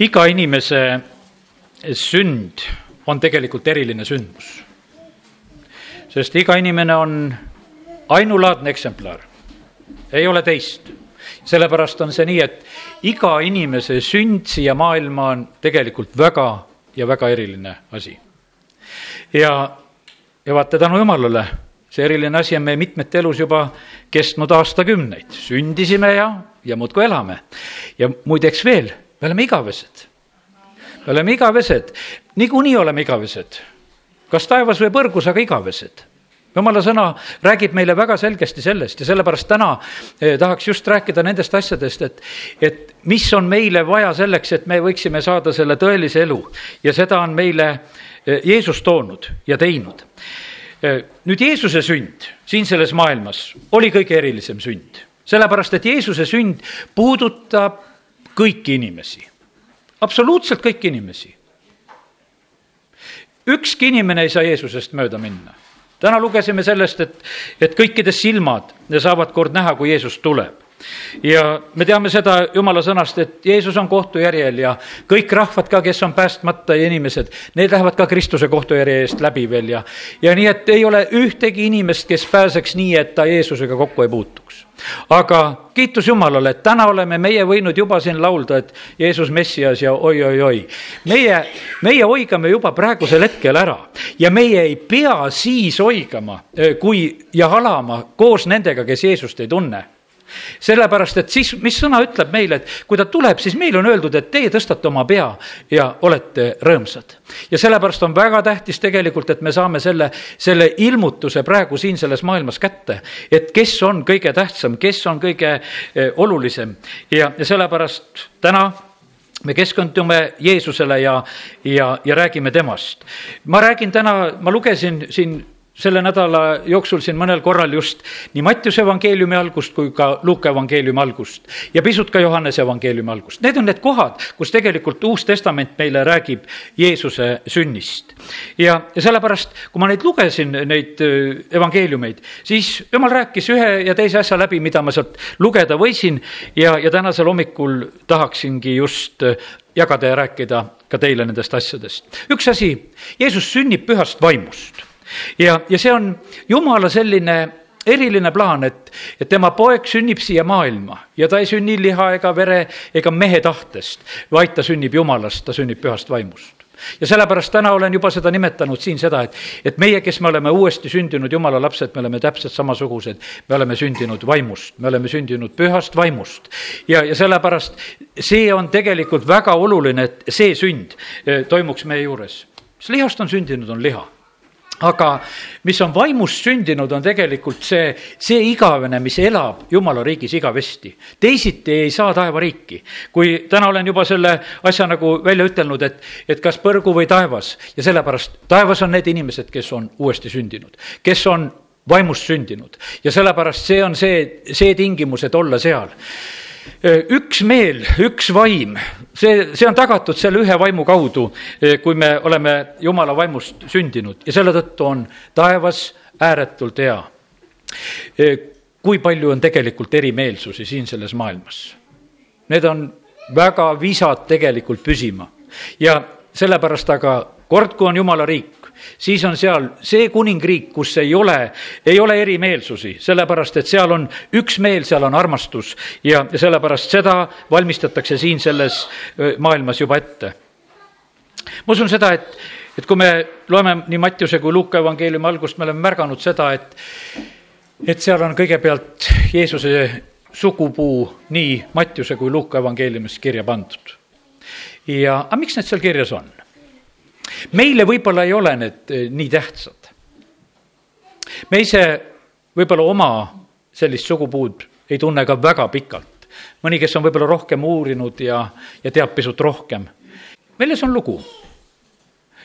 iga inimese sünd on tegelikult eriline sündmus. sest iga inimene on ainulaadne eksemplar, ei ole teist. sellepärast on see nii, et iga inimese sünd siia maailma on tegelikult väga ja väga eriline asi. ja, ja vaata tänu jumalale, see eriline asi on meie mitmete elus juba kestnud aastakümneid, sündisime ja, ja muudkui elame. ja muideks veel, me oleme igavesed. Me oleme igavesed, niikuinii oleme igavesed. kas taevas või põrgus, aga igavesed. Jumala sõna räägib meile väga selgesti sellest ja sellepärast täna eh, tahaks just rääkida nendest asjadest, et, et mis on meile vaja selleks, et me võiksime saada selle tõelise elu. Ja seda on meile eh, Jeesus toonud ja teinud. Eh, nüüd Jeesuse sünd siin selles maailmas oli kõige erilisem sünd, sellepärast et Jeesuse sünd puudutab kõiki inimesi absoluutselt kõiki inimesi. ükski inimene ei saa Jeesusest mööda minna. täna lugesime sellest, et, et kõikide silmad saavad kord näha, kui Jeesus tuleb ja me teame seda jumala sõnast, et Jeesus on kohtujärjel ja kõik rahvad ka, kes on päästmata ja inimesed, need lähevad ka Kristuse kohtujärje eest läbi veel ja, ja nii, et ei ole ühtegi inimest, kes pääseks nii, et ta Jeesusega kokku ei puutuks aga kiitus Jumalale, et täna oleme meie võinud juba siin laulda, et Jeesus Messias ja oi-oi-oi. meie, meie oigame juba praegusel hetkel ära ja meie ei pea siis oigama, kui ja halama koos nendega, kes Jeesust ei tunne sellepärast, et siis, mis sõna ütleb meile, et kui ta tuleb, siis meil on öeldud, et teie tõstate oma pea ja olete rõõmsad. ja sellepärast on väga tähtis tegelikult, et me saame selle, selle ilmutuse praegu siin selles maailmas kätte, et kes on kõige tähtsam, kes on kõige eh, olulisem ja, ja sellepärast täna me keskendume Jeesusele ja, ja, ja räägime temast. ma räägin täna, ma lugesin siin selle nädala jooksul siin mõnel korral just nii Mattiuse evangeeliumi algust kui ka Luuka evangeeliumi algust ja pisut ka Johannese evangeeliumi algust. Need on need kohad, kus tegelikult Uus Testament meile räägib Jeesuse sünnist. ja, sellepärast, kui ma neid lugesin, neid evangeeliumeid, siis jumal rääkis ühe ja teise asja läbi, mida ma sealt lugeda võisin ja, ja tänasel hommikul tahaksingi just jagada ja rääkida ka teile nendest asjadest. üks asi, Jeesus sünnib pühast vaimust ja, ja see on jumala selline eriline plaan, et, et tema poeg sünnib siia maailma ja ta ei sünni liha ega vere ega mehe tahtest, vaid ta sünnib jumalast, ta sünnib pühast vaimust ja sellepärast täna olen juba seda nimetanud siin seda, et, et meie, kes me oleme uuesti sündinud jumala lapsed, me oleme täpselt samasugused. me oleme sündinud vaimust, me oleme sündinud pühast vaimust. ja, ja sellepärast see on tegelikult väga oluline, et see sünd eh, toimuks meie juures. mis lihast on sündinud, on liha aga mis on vaimust sündinud, on tegelikult see, see igavene, mis elab jumala riigis igavesti. teisiti ei saa taevariiki. kui täna olen juba selle asja nagu välja ütelnud, et, et kas põrgu või taevas ja sellepärast taevas on need inimesed, kes on uuesti sündinud, kes on vaimust sündinud ja sellepärast see on see, see tingimus, et olla seal üks meel, üks vaim, see, see on tagatud selle ühe vaimu kaudu, kui me oleme jumala vaimust sündinud ja selle tõttu on taevas ääretult hea. kui palju on tegelikult erimeelsusi siin selles maailmas? Need on väga visad tegelikult püsima ja sellepärast aga kord, kui on jumala riik, siis on seal see kuningriik, kus ei ole, ei ole erimeelsusi, sellepärast et seal on üks meel, seal on armastus ja, sellepärast seda valmistatakse siin selles maailmas juba ette. ma usun seda, et, et kui me loeme nii Mattiuse kui Luuka evangeeliumi algust, me oleme märganud seda, et, et seal on kõigepealt Jeesuse sugupuu nii Mattiuse kui Luuka evangeeliumis kirja pandud. ja, aga miks need seal kirjas on? Meile võib-olla ei ole need eh, nii tähtsad. me ise võib-olla oma sellist sugupuud ei tunne ka väga pikalt. mõni, kes on võib-olla rohkem uurinud ja, ja teab pisut rohkem. milles on lugu?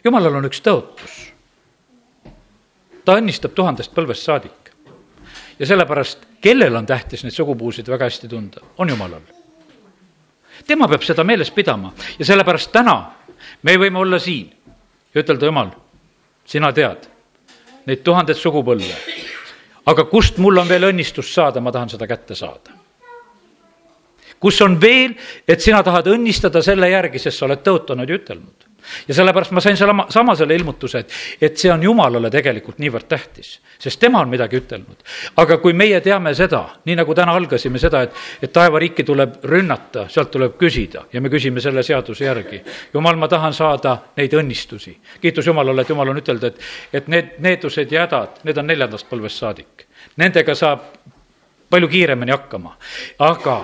jumalal on üks tõotus. ta õnnistab tuhandest põlvest saadik. ja sellepärast, kellel on tähtis neid sugupuusid väga hästi tunda, on jumalal. tema peab seda meeles pidama ja sellepärast täna me võime olla siin ja ütelda, jumal, sina tead neid tuhandet sugupõlve. aga kust mul on veel õnnistust saada, ma tahan seda kätte saada. kus on veel, et sina tahad õnnistada selle järgi, sest sa oled tõotanud ja ütelnud ja sellepärast ma sain selle, sama selle ilmutuse, et, et see on Jumalale tegelikult niivõrd tähtis, sest tema on midagi ütelnud. aga kui meie teame seda, nii nagu täna algasime seda, et, et taevariiki tuleb rünnata, sealt tuleb küsida ja me küsime selle seaduse järgi. jumal, ma tahan saada neid õnnistusi. kiitus Jumalale, et Jumal on ütelnud, et, et need needused ja hädad, need on neljandast põlvest saadik. Nendega saab palju kiiremini hakkama, aga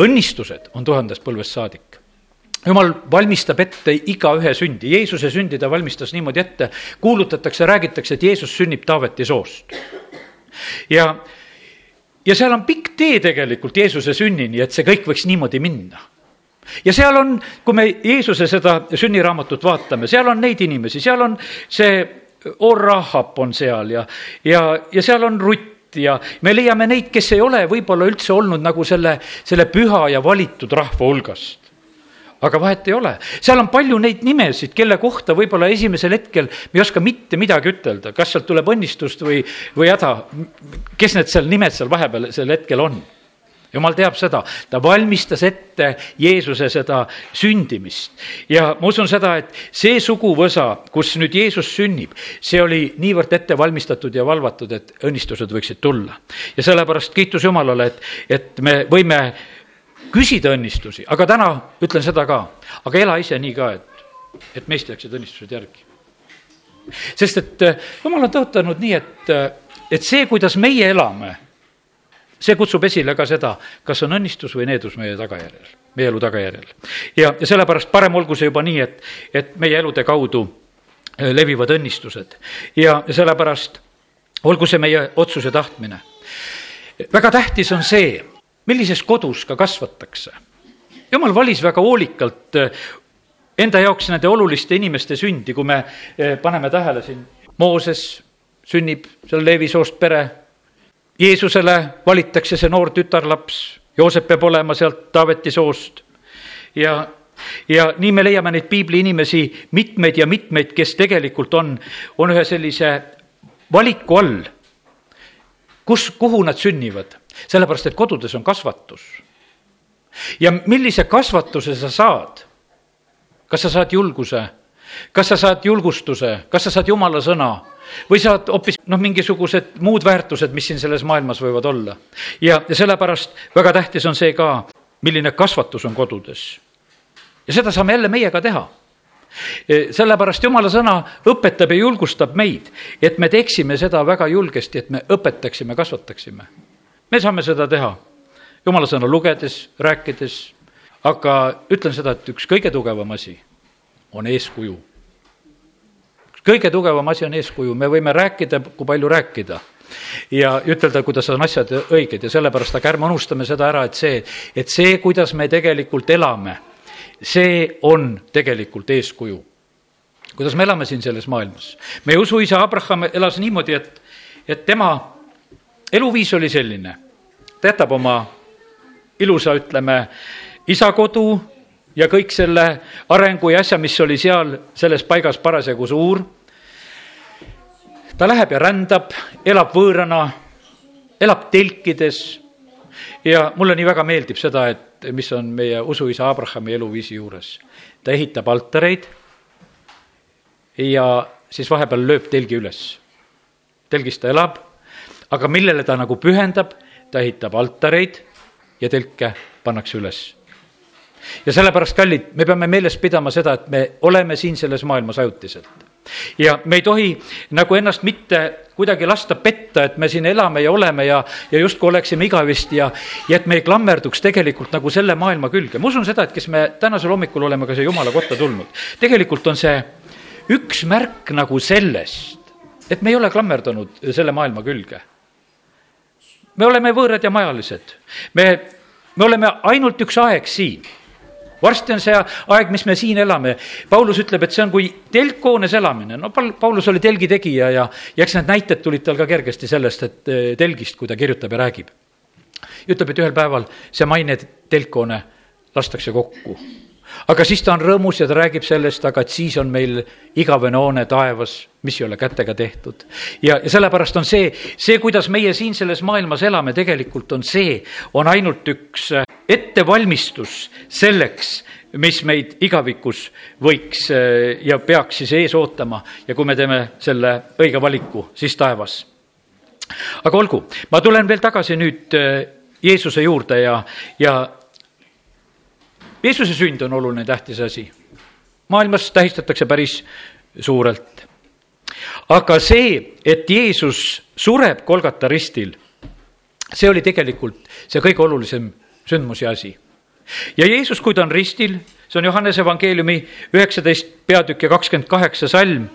õnnistused on tuhandest põlvest saadik jumal valmistab ette igaühe sündi, Jeesuse sündi ta valmistas niimoodi ette, kuulutatakse, räägitakse, et Jeesus sünnib Taaveti soost. ja, ja seal on pikk tee tegelikult Jeesuse sünnini, et see kõik võiks niimoodi minna. Ja seal on, kui me Jeesuse seda sünniraamatut vaatame, seal on neid inimesi, seal on see Orahap on seal ja, ja, ja seal on Rutt ja me leiame neid, kes ei ole võib-olla üldse olnud nagu selle, selle püha ja valitud rahva hulgast aga vahet ei ole, seal on palju neid nimesid, kelle kohta võib-olla esimesel hetkel me ei oska mitte midagi ütelda, kas sealt tuleb õnnistust või, või häda. kes need seal nimed seal vahepeal sel hetkel on? jumal teab seda, ta valmistas ette Jeesuse seda sündimist. ja ma usun seda, et see suguvõsa, kus nüüd Jeesus sünnib, see oli niivõrd ette valmistatud ja valvatud, et õnnistused võiksid tulla. ja sellepärast kiitus Jumalale, et, et me võime küsida õnnistusi, aga täna ütlen seda ka, aga ela ise nii ka, et, et meist jääksid õnnistused järgi. sest et eh, jumal on tõotanud nii, et, eh, et see, kuidas meie elame, see kutsub esile ka seda, kas on õnnistus või needus meie tagajärjel, meie elu tagajärjel. ja, ja sellepärast parem olgu see juba nii, et, et meie elude kaudu eh, levivad õnnistused ja sellepärast olgu see meie otsus ja tahtmine. väga tähtis on see, millises kodus ka kasvatakse. jumal valis väga hoolikalt eh, enda jaoks nende oluliste inimeste sündi, kui me eh, paneme tähele siin, Mooses sünnib seal Leevi soost pere, Jeesusele valitakse see noor tütarlaps, Joosep peab olema sealt Taaveti soost. Ja ja nii me leiame neid piibli inimesi mitmeid ja mitmeid, kes tegelikult on, on ühe sellise valiku all, kus, kuhu nad sünnivad sellepärast, et kodudes on kasvatus. ja millise kasvatuse sa saad? kas sa saad julguse, kas sa saad julgustuse, kas sa saad jumala sõna või saad hoopis noh, mingisugused muud väärtused, mis siin selles maailmas võivad olla. ja, ja sellepärast väga tähtis on see ka, milline kasvatus on kodudes. ja seda saame jälle meie ka teha e, sellepärast jumala sõna õpetab ja julgustab meid, et me teeksime seda väga julgesti, et me õpetaksime, kasvataksime me saame seda teha jumala sõna lugedes, rääkides, aga ütlen seda, et üks kõige tugevam asi on eeskuju. kõige tugevam asi on eeskuju, me võime rääkida, kui palju rääkida ja ütelda, kuidas on asjad õiged ja sellepärast, aga ärme unustame seda ära, et see, et see, kuidas me tegelikult elame, see on tegelikult eeskuju. kuidas me elame siin selles maailmas. meie usuisa Abraham elas niimoodi, et, et tema eluviis oli selline, ta jätab oma ilusa, ütleme, isa kodu ja kõik selle arengu ja asja, mis oli seal selles paigas parasjagu suur. ta läheb ja rändab, elab võõrana, elab telkides ja mulle nii väga meeldib seda, et mis on meie usuisa Abrahami eluviisi juures. ta ehitab altareid ja siis vahepeal lööb telgi üles. telgis ta elab aga millele ta nagu pühendab, ta ehitab altareid ja telke pannakse üles. ja sellepärast, kallid, me peame meeles pidama seda, et me oleme siin selles maailmas ajutiselt. ja me ei tohi nagu ennast mitte kuidagi lasta petta, et me siin elame ja oleme ja, ja justkui oleksime igavesti ja, ja et me ei klammerduks tegelikult nagu selle maailma külge. ma usun seda, et kes me tänasel hommikul oleme ka siia Jumala kotta tulnud, tegelikult on see üks märk nagu sellest, et me ei ole klammerdunud selle maailma külge me oleme võõrad ja majalised. me, me oleme ainult üks aeg siin. varsti on see aeg, mis me siin elame. Paulus ütleb, et see on kui telkhoones elamine. no Paulus oli telgi tegija ja, ja eks need näited tulid tal ka kergesti sellest, et eh, telgist, kui ta kirjutab ja räägib. ütleb, et ühel päeval see maine telkhoone lastakse kokku aga siis ta on rõõmus ja ta räägib sellest, aga et siis on meil igavene hoone taevas, mis ei ole kätega tehtud. ja, ja sellepärast on see, see, kuidas meie siin selles maailmas elame, tegelikult on see, on ainult üks ettevalmistus selleks, mis meid igavikus võiks äh, ja peaks siis ees ootama ja kui me teeme selle õige valiku, siis taevas. aga olgu, ma tulen veel tagasi nüüd äh, Jeesuse juurde ja, ja Jeesuse sünd on oluline, tähtis asi. maailmas tähistatakse päris suurelt. aga see, et Jeesus sureb Kolgata ristil, see oli tegelikult see kõige olulisem sündmus ja asi. ja Jeesus, kui ta on ristil, see on Johannese evangeeliumi üheksateist peatükk ja kakskümmend kaheksa salm,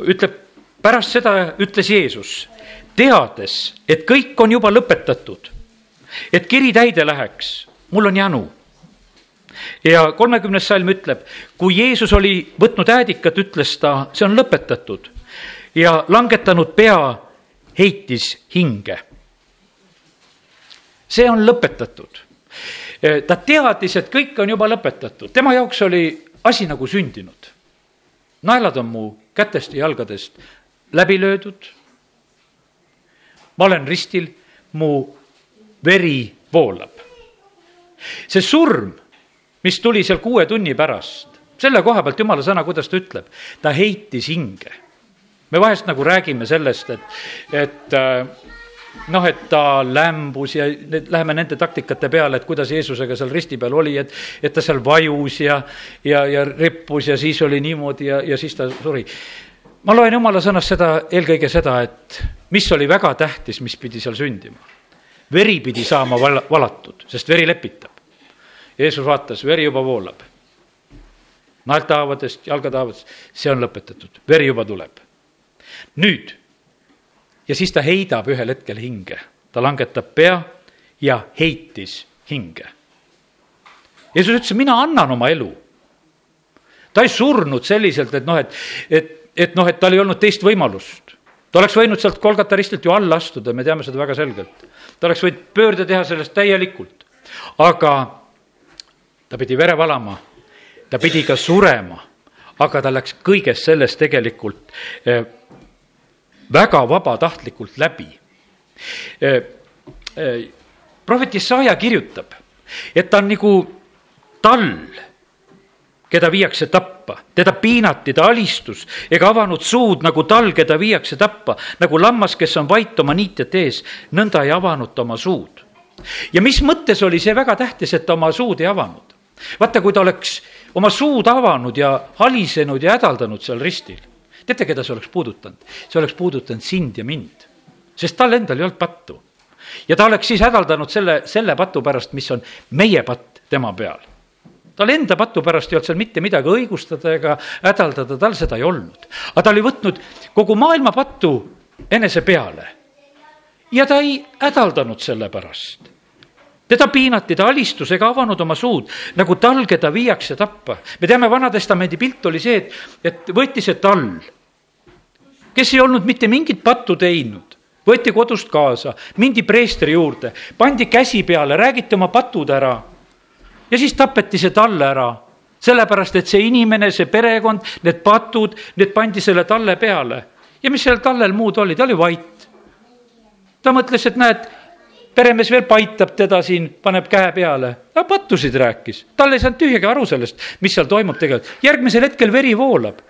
ütleb, pärast seda ütles Jeesus, teades, et kõik on juba lõpetatud, et kiri täide läheks, mul on janu ja kolmekümnes salm ütleb, kui Jeesus oli võtnud äädikat, ütles ta, see on lõpetatud ja langetanud pea, heitis hinge. see on lõpetatud. ta teadis, et kõik on juba lõpetatud, tema jaoks oli asi nagu sündinud. naelad on mu kätest ja jalgadest läbi löödud. ma olen ristil, mu veri voolab. see surm mis tuli seal kuue tunni pärast. selle koha pealt jumala sõna, kuidas ta ütleb, ta heitis hinge. me vahest nagu räägime sellest, et, et äh, noh, et ta lämbus ja nüüd läheme nende taktikate peale, et kuidas Jeesusega seal risti peal oli, et, et ta seal vajus ja, ja, ja rippus ja siis oli niimoodi ja, ja siis ta suri. ma loen jumala sõnast seda, eelkõige seda, et mis oli väga tähtis, mis pidi seal sündima. veri pidi saama val-, valatud, sest veri lepitab. Jeesus vaatas, veri juba voolab. naeltehaavadest, jalgatahavadest, see on lõpetatud, veri juba tuleb. nüüd, ja siis ta heidab ühel hetkel hinge, ta langetab pea ja heitis hinge. Jeesus ütles, mina annan oma elu. ta ei surnud selliselt, et noh, et, et, et noh, et tal ei olnud teist võimalust ta oleks võinud sealt Kolgata ristilt ju alla astuda, me teame seda väga selgelt. ta oleks võinud pöörde teha sellest täielikult. aga ta pidi vere valama, ta pidi ka surema, aga ta läks kõigest sellest tegelikult eh, väga vabatahtlikult läbi. Eh, eh, prohvet Jesaja kirjutab, et ta on nagu tall, keda viiakse tappa, teda piinati, ta alistus ega avanud suud nagu tal, keda viiakse tappa, nagu lammas, kes on vait oma niitjate ees, nõnda ei avanud ta oma suud. ja mis mõttes oli see väga tähtis, et ta oma suud ei avanud? Vaata, kui ta oleks oma suud avanud ja halisenud ja hädaldanud seal ristil, teate, keda see oleks puudutanud? see oleks puudutanud sind ja mind, sest tal endal ei olnud pattu. ja ta oleks siis hädaldanud selle, selle patu pärast, mis on meie patt tema peal. tal enda patu pärast ei olnud seal mitte midagi õigustada ega hädaldada, tal seda ei olnud. aga ta oli võtnud kogu maailma pattu enese peale. ja ta ei hädaldanud selle pärast teda piinati, ta alistus ega avanud oma suud, nagu tal, keda viiakse tappa. me teame, Vana-testamendi pilt oli see, et, et võeti see tall, kes ei olnud mitte mingit pattu teinud, võeti kodust kaasa, mindi preestri juurde, pandi käsi peale, räägiti oma patud ära ja siis tapeti see talle ära sellepärast, et see inimene, see perekond, need patud, need pandi selle talle peale. ja mis sellel tallel muud oli, ta oli vait. ta mõtles, et näed peremees veel paitab teda siin, paneb käe peale. ta pattusid rääkis, tal ei saanud tühjagi aru sellest, mis seal toimub tegelikult. järgmisel hetkel veri voolab.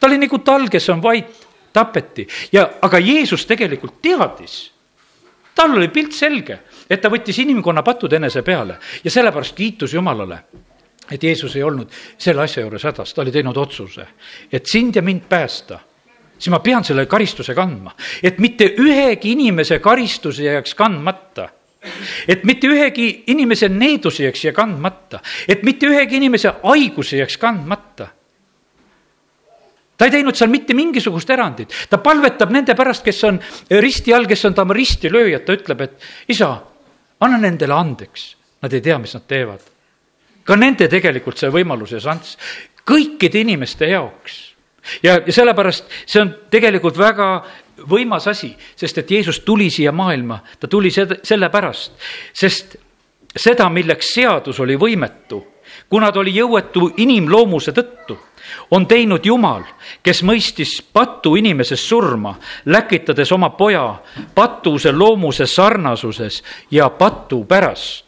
ta oli nagu tal, kes on vait, tapeti ja, aga Jeesus tegelikult teadis. tal oli pilt selge, et ta võttis inimkonna patud enese peale ja sellepärast kiitus Jumalale et Jeesus ei olnud selle asja juures hädas, ta oli teinud otsuse, et sind ja mind päästa siis ma pean selle karistuse kandma, et mitte ühegi inimese karistus ei jääks kandmata. Et mitte ühegi inimese needus ei jääks siia kandmata, et mitte ühegi inimese haigus ei jääks kandmata. ta ei teinud seal mitte mingisugust erandit, ta palvetab nende pärast, kes on risti all, kes on ta ristilööjad, ta ütleb, et isa, anna nendele andeks, nad ei tea, mis nad teevad. ka nende tegelikult see võimalus ja šanss, kõikide inimeste jaoks ja, ja sellepärast see on tegelikult väga võimas asi, sest et Jeesus tuli siia maailma, ta tuli seda, sellepärast, sest seda, milleks seadus oli võimetu, kuna ta oli jõuetu inimloomuse tõttu, on teinud Jumal, kes mõistis patu inimeses surma, läkitades oma poja patuse loomuse sarnasuses ja patu pärast.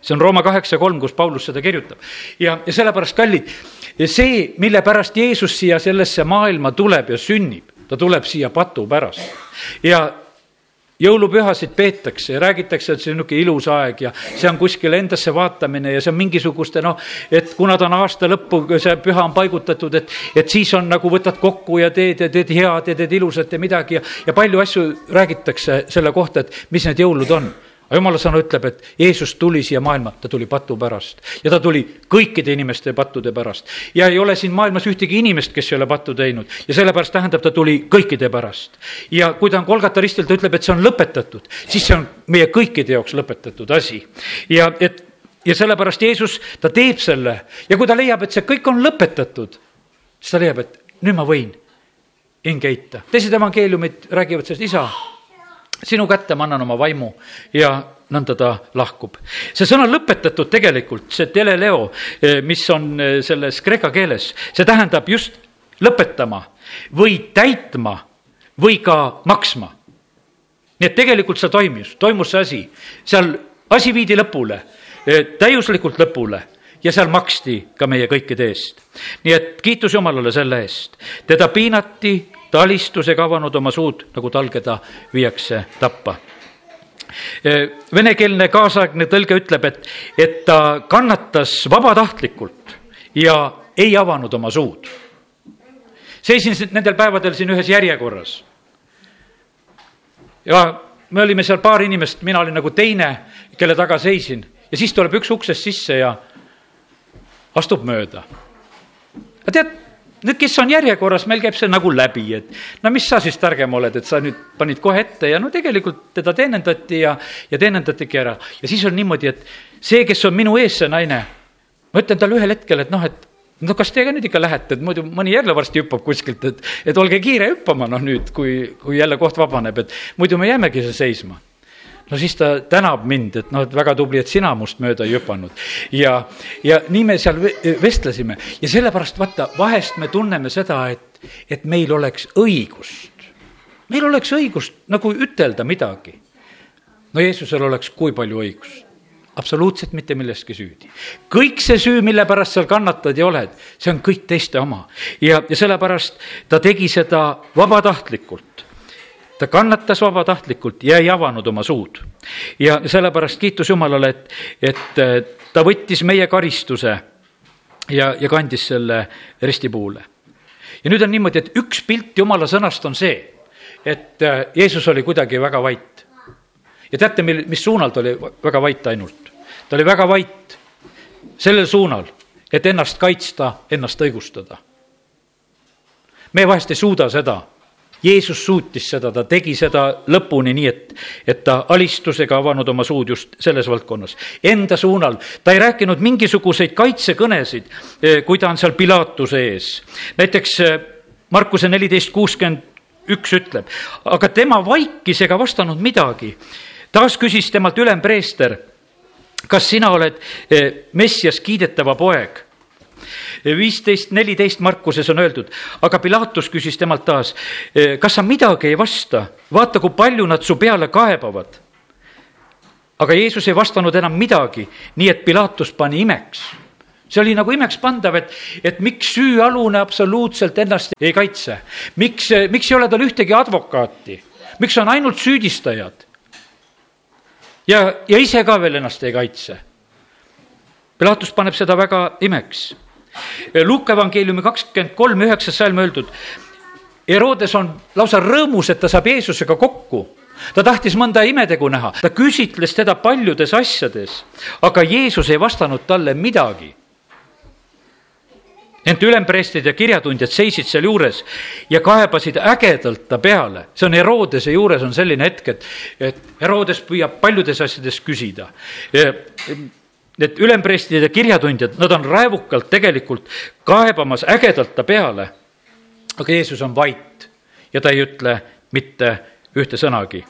see on Rooma kaheksa kolm, kus Paulus seda kirjutab. ja, ja sellepärast, kallid, see, mille pärast Jeesus siia sellesse maailma tuleb ja sünnib, ta tuleb siia patu pärast. ja jõulupühasid peetakse ja räägitakse, et see on niisugune ilus aeg ja see on kuskil endasse vaatamine ja see on mingisuguste noh, et kuna ta on aasta lõppu, see püha on paigutatud, et, et siis on nagu võtad kokku ja teed ja teed head ja teed ilusat ja midagi ja, ja palju asju räägitakse selle kohta, et mis need jõulud on aga jumala sõna ütleb, et Jeesus tuli siia maailma, ta tuli patu pärast ja ta tuli kõikide inimeste pattude pärast. ja ei ole siin maailmas ühtegi inimest, kes ei ole pattu teinud ja sellepärast tähendab, ta tuli kõikide pärast. ja kui ta on Kolgata ristil, ta ütleb, et see on lõpetatud, siis see on meie kõikide jaoks lõpetatud asi. ja et ja sellepärast Jeesus, ta teeb selle ja kui ta leiab, et see kõik on lõpetatud, siis ta leiab, et nüüd ma võin hinge heita. teised evangeeliumid räägivad sellest, isa sinu kätte ma annan oma vaimu ja nõnda ta lahkub. see sõna lõpetatud tegelikult, see teleleo, eh, mis on eh, selles kreeka keeles, see tähendab just lõpetama või täitma või ka maksma. nii et tegelikult see toimus, toimus see asi, seal asi viidi lõpule, eh, täiuslikult lõpule ja seal maksti ka meie kõikide eest. nii et kiitus Jumalale selle eest, teda piinati ta alistusega avanud oma suud, nagu talgeda viiakse tappa. Venekeelne kaasaegne tõlge ütleb, et, et ta kannatas vabatahtlikult ja ei avanud oma suud. seisin nendel päevadel siin ühes järjekorras. ja me olime seal paar inimest, mina olin nagu teine, kelle taga seisin ja siis tuleb üks uksest sisse ja astub mööda. tead nüüd, kes on järjekorras, meil käib see nagu läbi, et no mis sa siis targem oled, et sa nüüd panid kohe ette ja no tegelikult teda teenindati ja, ja teenindatigi ära. ja siis on niimoodi, et see, kes on minu ees, see naine, ma ütlen talle ühel hetkel, et noh, et no kas te ka nüüd ikka lähete, et muidu mõni jälle varsti hüppab kuskilt, et, et olge kiire hüppama, noh nüüd, kui, kui jälle koht vabaneb, et muidu me jäämegi seisma no siis ta tänab mind, et noh, et väga tubli, et sina must mööda ei hüpanud. ja, ja nii me seal vestlesime ja sellepärast vaata, vahest me tunneme seda, et, et meil oleks õigust. meil oleks õigust nagu ütelda midagi. no Jeesusel oleks kui palju õigust absoluutselt mitte milleski süüdi. kõik see süü, mille pärast seal kannatad ja oled, see on kõik teiste oma ja, ja sellepärast ta tegi seda vabatahtlikult ta kannatas vabatahtlikult ja ei avanud oma suud. ja sellepärast kiitus Jumalale, et, et ta võttis meie karistuse ja, ja kandis selle ristipuule. ja nüüd on niimoodi, et üks pilt Jumala sõnast on see, et Jeesus oli kuidagi väga vait. ja teate, mil, mis suunal ta oli väga vait ainult? ta oli väga vait sellel suunal, et ennast kaitsta, ennast õigustada. me vahest ei suuda seda Jeesus suutis seda, ta tegi seda lõpuni nii, et, et ta alistusega avanud oma suud just selles valdkonnas. Enda suunal, ta ei rääkinud mingisuguseid kaitsekõnesid, eh, kui ta on seal Pilatuse ees. näiteks eh, Markuse neliteist kuuskümmend üks ütleb, aga tema vaikis ega vastanud midagi. taas küsis temalt ülempreester, kas sina oled eh, Messias kiidetava poeg viisteist, neliteist Markuses on öeldud, aga Pilatus küsis temalt taas, eh, kas sa midagi ei vasta, vaata, kui palju nad su peale kaebavad. aga Jeesus ei vastanud enam midagi, nii et Pilatus pani imeks see oli nagu imekspandav, et, et miks süüalune absoluutselt ennast ei kaitse. miks, miks ei ole tal ühtegi advokaati, miks on ainult süüdistajad? ja, ja ise ka veel ennast ei kaitse. Pilatus paneb seda väga imeks Luuka evangeeliumi kakskümmend kolm üheksas salm öeldud. Herodes on lausa rõõmus, et ta saab Jeesusega kokku ta tahtis mõnda imetegu näha, ta küsitles teda paljudes asjades, aga Jeesus ei vastanud talle midagi. ent ülempreestrid ja kirjatundjad seisid seal juures ja kaebasid ägedalt ta peale. see on Herodese juures on selline hetk, et, et Herodes püüab paljudes asjades küsida need ülemprestid ja kirjatundjad, nad on raevukalt tegelikult kaebamas ägedalt ta peale. aga Jeesus on vait ja ta ei ütle mitte ühte sõnagi.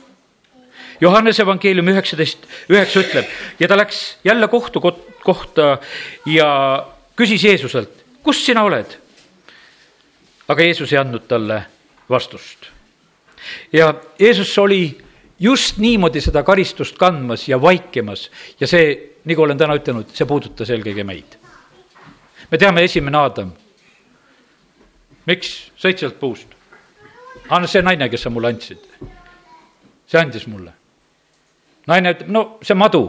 Johannese evangeeliumi üheksateist, üheksa ütleb ja ta läks jälle kohtu kohta ja küsis Jeesuselt, kus sina oled? aga Jeesus ei andnud talle vastust. ja Jeesus oli just niimoodi seda karistust kandmas ja vaikimas ja see nagu olen täna ütelnud, see puudutas eelkõige meid. me teame, esimene Aadam. miks sõit sealt puust? anna see naine, kes sa mulle andsid. see andis mulle. naine ütleb, no see madu,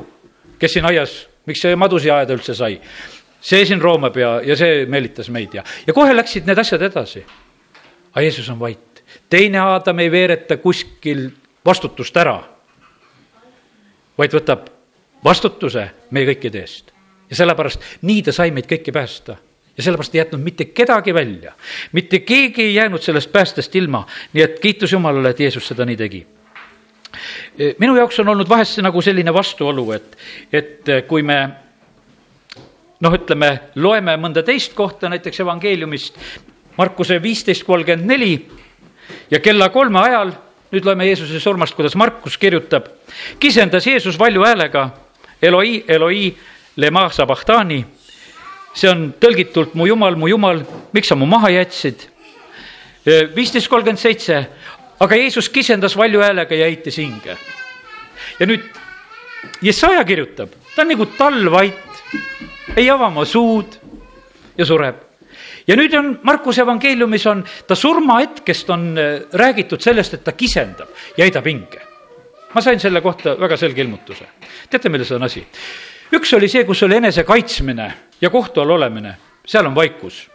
kes siin aias, miks see madu siia ajada üldse sai? see siin roomab ja, ja see meelitas meid ja, ja kohe läksid need asjad edasi. aga Jeesus on vait. teine Aadam ei veereta kuskil vastutust ära, vaid võtab vastutuse meie kõikide eest. ja sellepärast nii ta sai meid kõiki päästa ja sellepärast ei jätnud mitte kedagi välja. mitte keegi ei jäänud sellest päästest ilma, nii et kiitus Jumalale, et Jeesus seda nii tegi. minu jaoks on olnud vahest see nagu selline vastuolu, et, et kui me noh, ütleme, loeme mõnda teist kohta näiteks evangeeliumist, Markuse viisteist kolmkümmend neli ja kella kolme ajal, nüüd loeme Jeesuse surmast, kuidas Markus kirjutab, kisendas Jeesus valju häälega Eloi, Eloi, lema sabahtani. see on tõlgitult mu jumal, mu jumal, miks sa mu maha jätsid? viisteist kolmkümmend seitse, aga Jeesus kisendas valju häälega ja heitis hinge. ja nüüd Jesaja kirjutab, ta on nagu talvvait ei ava oma suud ja sureb. ja nüüd on Markuse evangeeliumis on, ta surmahetkest on äh, räägitud sellest, et ta kisendab ja heidab hinge. Ma sain selle kohta väga selge ilmutuse. teate, milles on asi? üks oli see, kus oli enese kaitsmine ja kohtu all olemine, seal on vaikus.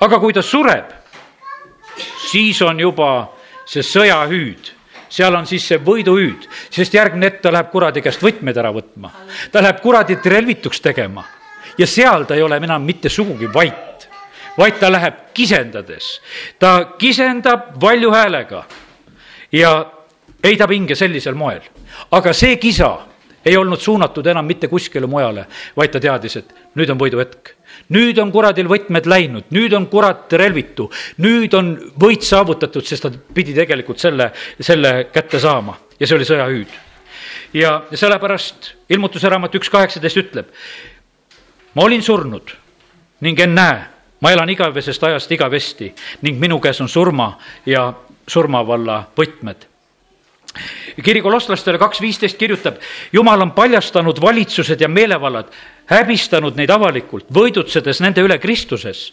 aga kui ta sureb, siis on juba see sõjahüüd seal on siis see võiduhüüd, sest järgmine hetk ta läheb kuradi käest võtmed ära võtma. ta läheb kuradit relvituks tegema ja seal ta ei ole enam mitte sugugi vait, vaid ta läheb kisendades. ta kisendab valju häälega ja heidab hinge sellisel moel. aga see kisa ei olnud suunatud enam mitte kuskile mujale, vaid ta teadis, et nüüd on võiduhetk nüüd on kuradil võtmed läinud, nüüd on kurat relvitu, nüüd on võit saavutatud, sest ta pidi tegelikult selle, selle kätte saama ja see oli sõjahüüd. ja sellepärast ilmutuse raamat üks kaheksateist ütleb, ma olin surnud ning ennäe, ma elan igavesest ajast igavesti ning minu käes on surma ja surmavalla võtmed kiri kolosslastele kaks viisteist kirjutab, jumal on paljastanud valitsused ja meelevallad, häbistanud neid avalikult, võidutsedes nende üle Kristuses.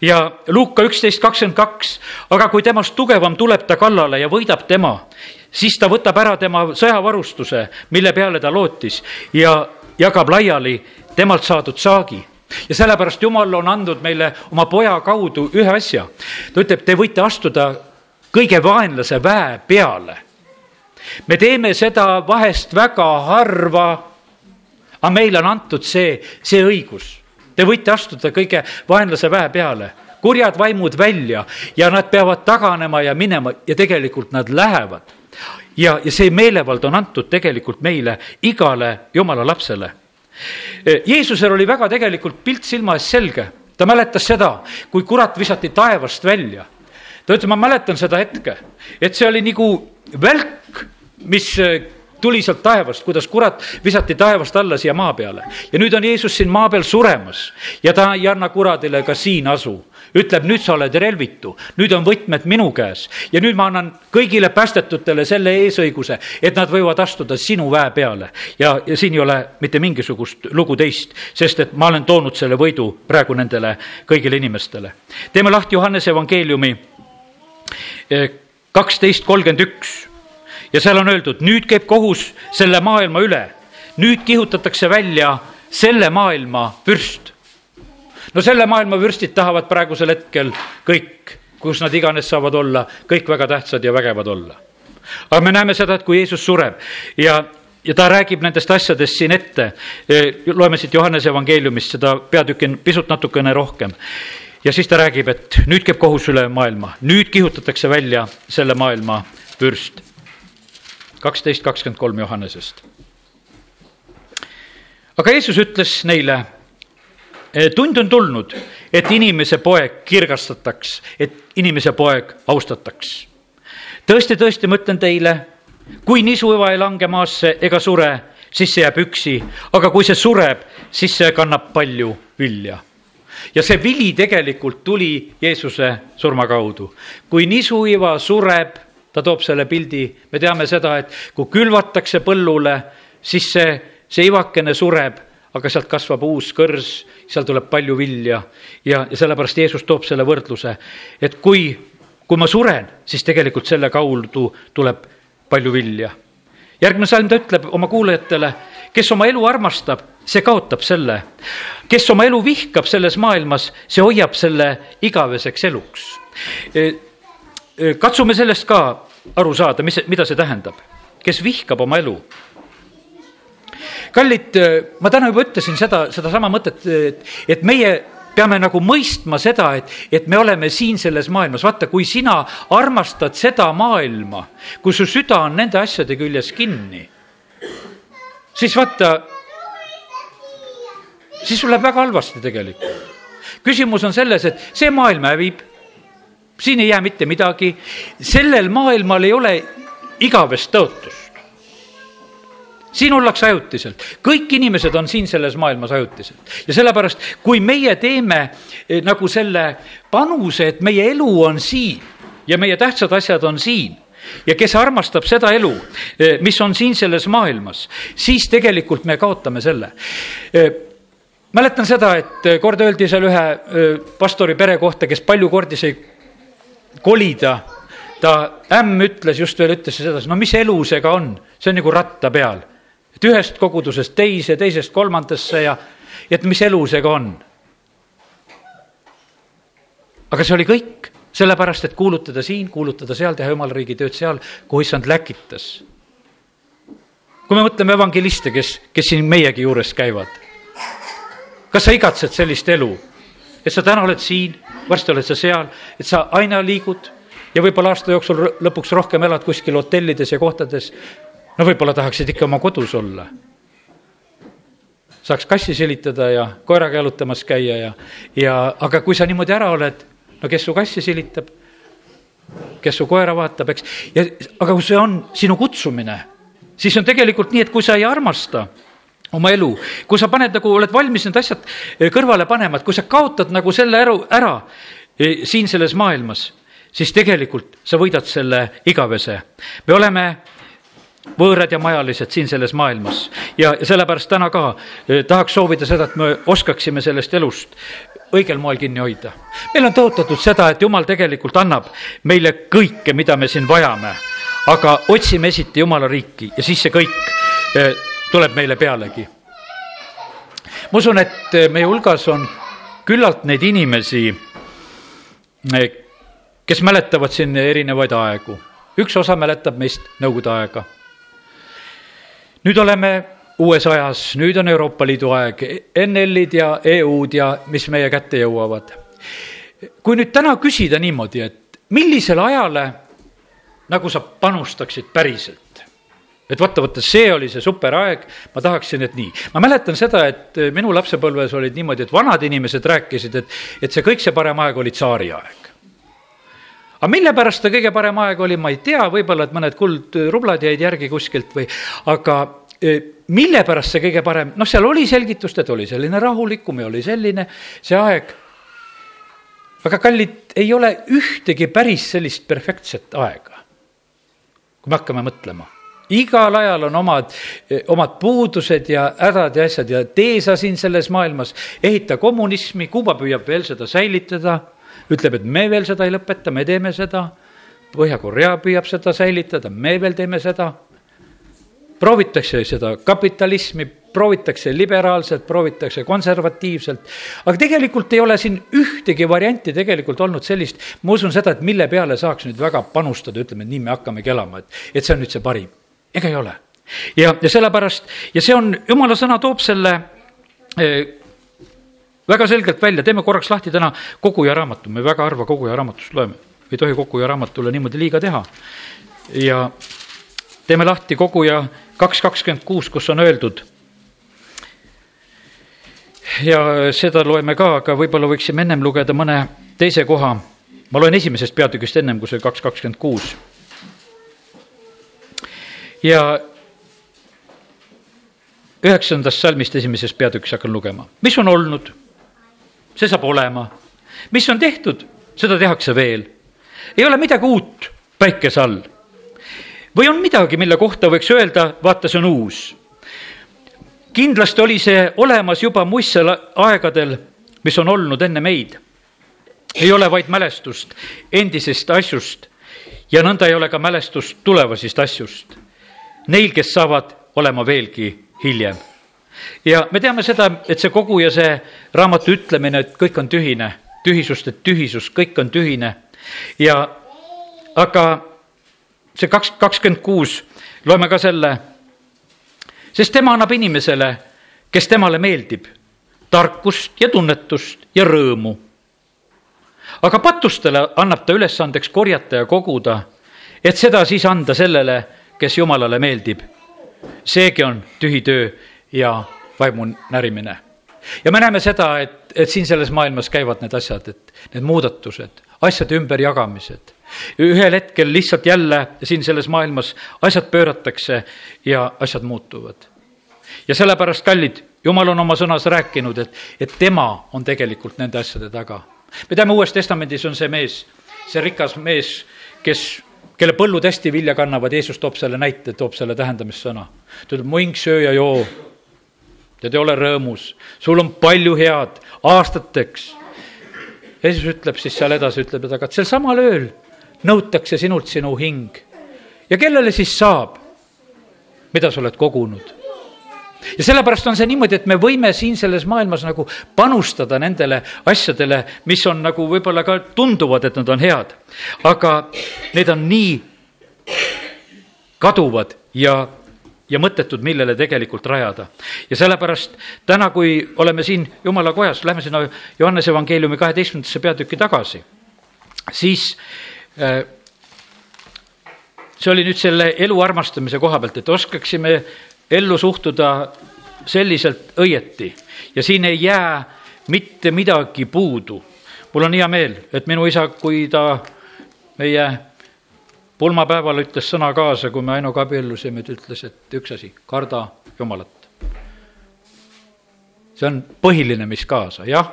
ja Luuka üksteist kakskümmend kaks, aga kui temast tugevam tuleb ta kallale ja võidab tema, siis ta võtab ära tema sõjavarustuse, mille peale ta lootis ja jagab laiali temalt saadud saagi ja sellepärast Jumal on andnud meile oma poja kaudu ühe asja. ta ütleb, te võite astuda kõige vaenlase väe peale. me teeme seda vahest väga harva, aga meile on antud see, see õigus. Te võite astuda kõige vaenlase väe peale, kurjad vaimud välja ja nad peavad taganema ja minema ja tegelikult nad lähevad. ja, ja see meelevald on antud tegelikult meile, igale jumala lapsele. Jeesusel oli väga tegelikult pilt silma ees selge ta mäletas seda, kui kurat visati taevast välja ta ütles, ma mäletan seda hetke, et see oli nagu välk, mis äh, tuli sealt taevast, kuidas kurat visati taevast alla siia maa peale. ja nüüd on Jeesus siin maa peal suremas ja ta ei anna kuradile ka siin asu ütleb, nüüd sa oled relvitu, nüüd on võtmed minu käes ja nüüd ma annan kõigile päästetutele selle eesõiguse, et nad võivad astuda sinu väe peale. ja, ja siin ei ole mitte mingisugust lugu teist, sest et ma olen toonud selle võidu praegu nendele kõigile inimestele. teeme lahti Johannese evangeeliumi kaksteist kolmkümmend üks ja seal on öeldud, nüüd käib kohus selle maailma üle, nüüd kihutatakse välja selle maailma vürst. no selle maailma vürstid tahavad praegusel hetkel kõik, kus nad iganes saavad olla, kõik väga tähtsad ja vägevad olla. aga me näeme seda, et kui Jeesus sureb ja, ja ta räägib nendest asjadest siin ette, loeme siit Johannese evangeeliumist seda peatükki pisut natukene rohkem ja siis ta räägib, et nüüd käib kohus üle maailma, nüüd kihutatakse välja selle maailma vürst. kaksteist kakskümmend kolm Johannesest. aga Jeesus ütles neile, tund on tulnud, et inimese poeg kirgastataks, et inimese poeg austataks. tõesti, tõesti, ma ütlen teile, kui nisuiva ei lange maasse ega sure, siis see jääb üksi, aga kui see sureb, siis see kannab palju vilja ja see vili tegelikult tuli Jeesuse surma kaudu. kui nisuiva sureb, ta toob selle pildi, me teame seda, et kui külvatakse põllule, siis see, see ivakene sureb, aga sealt kasvab uus kõrs, seal tuleb palju vilja ja, ja sellepärast Jeesus toob selle võrdluse, et kui, kui ma suren, siis tegelikult selle kaudu tuleb palju vilja. järgmine salm ta ütleb oma kuulajatele, kes oma elu armastab, see kaotab selle. kes oma elu vihkab selles maailmas, see hoiab selle igaveseks eluks. E, e, katsume sellest ka aru saada, mis, mida see tähendab. kes vihkab oma elu kallid, ma täna juba ütlesin seda, sedasama mõtet, et, et meie peame nagu mõistma seda, et, et me oleme siin selles maailmas, vaata, kui sina armastad seda maailma, kui su süda on nende asjade küljes kinni, siis vaata, siis sul läheb väga halvasti tegelikult. küsimus on selles, et see maailm hävib, siin ei jää mitte midagi, sellel maailmal ei ole igavest tõotust. Siin ollakse ajutiselt, kõik inimesed on siin selles maailmas ajutiselt. Ja sellepärast, kui meie teeme eh, nagu selle panuse, et meie elu on siin ja meie tähtsad asjad on siin ja kes armastab seda elu, eh, mis on siin selles maailmas, siis tegelikult me kaotame selle. Eh, mäletan seda, et kord öeldi seal ühe pastori pere kohta, kes palju kordi sai kolida, ta ämm ütles just veel, ütles sedasi, no mis elu see ka on, see on nagu ratta peal. Et ühest kogudusest teise, teisest kolmandasse ja et mis elu see ka on. aga see oli kõik, sellepärast et kuulutada siin, kuulutada seal, teha jumala riigi tööd seal, kuhu issand läkitas. kui me mõtleme evangeliste, kes, kes siin meiegi juures käivad, kas sa igatsed sellist elu, et sa täna oled siin, varsti oled sa seal, et sa aina liigud ja võib-olla aasta jooksul lõpuks rohkem elad kuskil hotellides ja kohtades, no võib-olla tahaksid ikka oma kodus olla. saaks kassi silitada ja koeraga jalutamas käia ja, ja aga kui sa niimoodi ära oled, no kes su kassi silitab, kes su koera vaatab, eks, ja aga kui see on sinu kutsumine, siis on tegelikult nii, et kui sa ei armasta oma elu, kui sa paned nagu, oled valmis need asjad eh, kõrvale panema, et kui sa kaotad nagu selle ära, ära eh, siin selles maailmas, siis tegelikult sa võidad selle igavese. me oleme võõrad ja majalised siin selles maailmas ja sellepärast täna ka eh, tahaks soovida seda, et me oskaksime sellest elust õigel moel kinni hoida. meil on tõotatud seda, et jumal tegelikult annab meile kõike, mida me siin vajame, aga otsime esiti jumala riiki ja siis see kõik eh, tuleb meile pealegi. ma usun, et eh, meie hulgas on küllalt neid inimesi, kes mäletavad siin erinevaid aegu. üks osa mäletab meist Nõukogude aega nüüd oleme uues ajas, nüüd on Euroopa Liidu aeg, NL-id ja EU-d ja mis meie kätte jõuavad. kui nüüd täna küsida niimoodi, et millisele ajale nagu sa panustaksid päriselt? et vaata, vaata, see oli see superaeg, ma tahaksin, et nii. ma mäletan seda, et minu lapsepõlves olid niimoodi, et vanad inimesed rääkisid, et, et see kõik see parem aeg oli tsaariaeg aga mille pärast ta kõige parem aeg oli, ma ei tea, võib-olla, et mõned kuldrublad jäid järgi kuskilt või, aga mille pärast see kõige parem, noh, seal oli selgitust, et oli selline rahulikum ja oli selline see aeg. aga kallid, ei ole ühtegi päris sellist perfektset aega, kui me hakkame mõtlema igal ajal on omad, e, omad puudused ja hädad ja asjad ja tee sa siin selles maailmas, ehita kommunismi, Kuuba püüab veel seda säilitada ütleb, et me veel seda ei lõpeta, me teeme seda. Põhja-Korea püüab seda säilitada, me veel teeme seda. Proovitakse seda kapitalismi, proovitakse liberaalselt, proovitakse konservatiivselt, aga tegelikult ei ole siin ühtegi varianti tegelikult olnud sellist, ma usun seda, et mille peale saaks nüüd väga panustada, ütleme, et nii me hakkamegi elama, et, et see on nüüd see parim. ega ei ole. ja, ja sellepärast, ja see on, jumala sõna toob selle eh, väga selgelt välja, teeme korraks lahti täna koguja raamatu, me väga harva koguja raamatust loeme, ei tohi koguja raamatule niimoodi liiga teha. ja teeme lahti koguja kaks kakskümmend kuus, kus on öeldud. ja seda loeme ka, aga võib-olla võiksime ennem lugeda mõne teise koha. ma loen esimesest peatükist ennem, kui see kaks kakskümmend kuus. ja üheksandast salmist esimesest peatükist hakkan lugema, mis on olnud see saab olema. mis on tehtud, seda tehakse veel. ei ole midagi uut päikese all. Või on midagi, mille kohta võiks öelda, vaata, see on uus. kindlasti oli see olemas juba muistsel aegadel, mis on olnud enne meid. ei ole vaid mälestust endisest asjust ja nõnda ei ole ka mälestust tulevasest asjust. Neil, kes saavad olema veelgi hiljem. ja me teame seda, et see kogu ja see raamatu ütlemine, et kõik on tühine, tühisust, et tühisus, kõik on tühine ja aga see kaks, kakskümmend kuus, loeme ka selle sest tema annab inimesele, kes temale meeldib, tarkust ja tunnetust ja rõõmu. aga patustele annab ta ülesandeks korjata ja koguda, et seda siis anda sellele, kes Jumalale meeldib. seegi on tühi töö ja vaimu närimine. ja me näeme seda, et, et siin selles maailmas käivad need asjad, et need muudatused, asjade ümberjagamised ühel hetkel lihtsalt jälle siin selles maailmas asjad pööratakse ja asjad muutuvad. ja sellepärast, kallid, jumal on oma sõnas rääkinud, et, et tema on tegelikult nende asjade taga. me teame, Uues Testamendis on see mees, see rikas mees, kes kelle põllud hästi vilja kannavad, Jeesus toob selle näite, toob selle tähendamissõna. ta ütleb, mu hing, söö ja joo. tead, ole rõõmus, sul on palju head aastateks. Jeesus ütleb siis seal edasi, ütleb, et aga sel samal ööl nõutakse sinult sinu hing. ja kellele siis saab, mida sa oled kogunud? ja sellepärast on see niimoodi, et me võime siin selles maailmas nagu panustada nendele asjadele, mis on nagu võib-olla ka tunduvad, et nad on head. aga need on nii kaduvad ja, ja mõttetud, millele tegelikult rajada. ja sellepärast täna, kui oleme siin jumala kojas, lähme sinna Johannese evangeeliumi kaheteistkümnendasse peatükki tagasi, siis Äh, see oli nüüd selle elu armastamise koha pealt, et oskaksime ellu suhtuda selliselt õieti ja siin ei jää mitte midagi puudu. mul on hea meel, et minu isa, kui ta meie pulmapäeval ütles sõna kaasa, kui me Ainuga abiellusime, ta ütles, et üks asi, karda Jumalat. see on põhiline, mis kaasa, jah,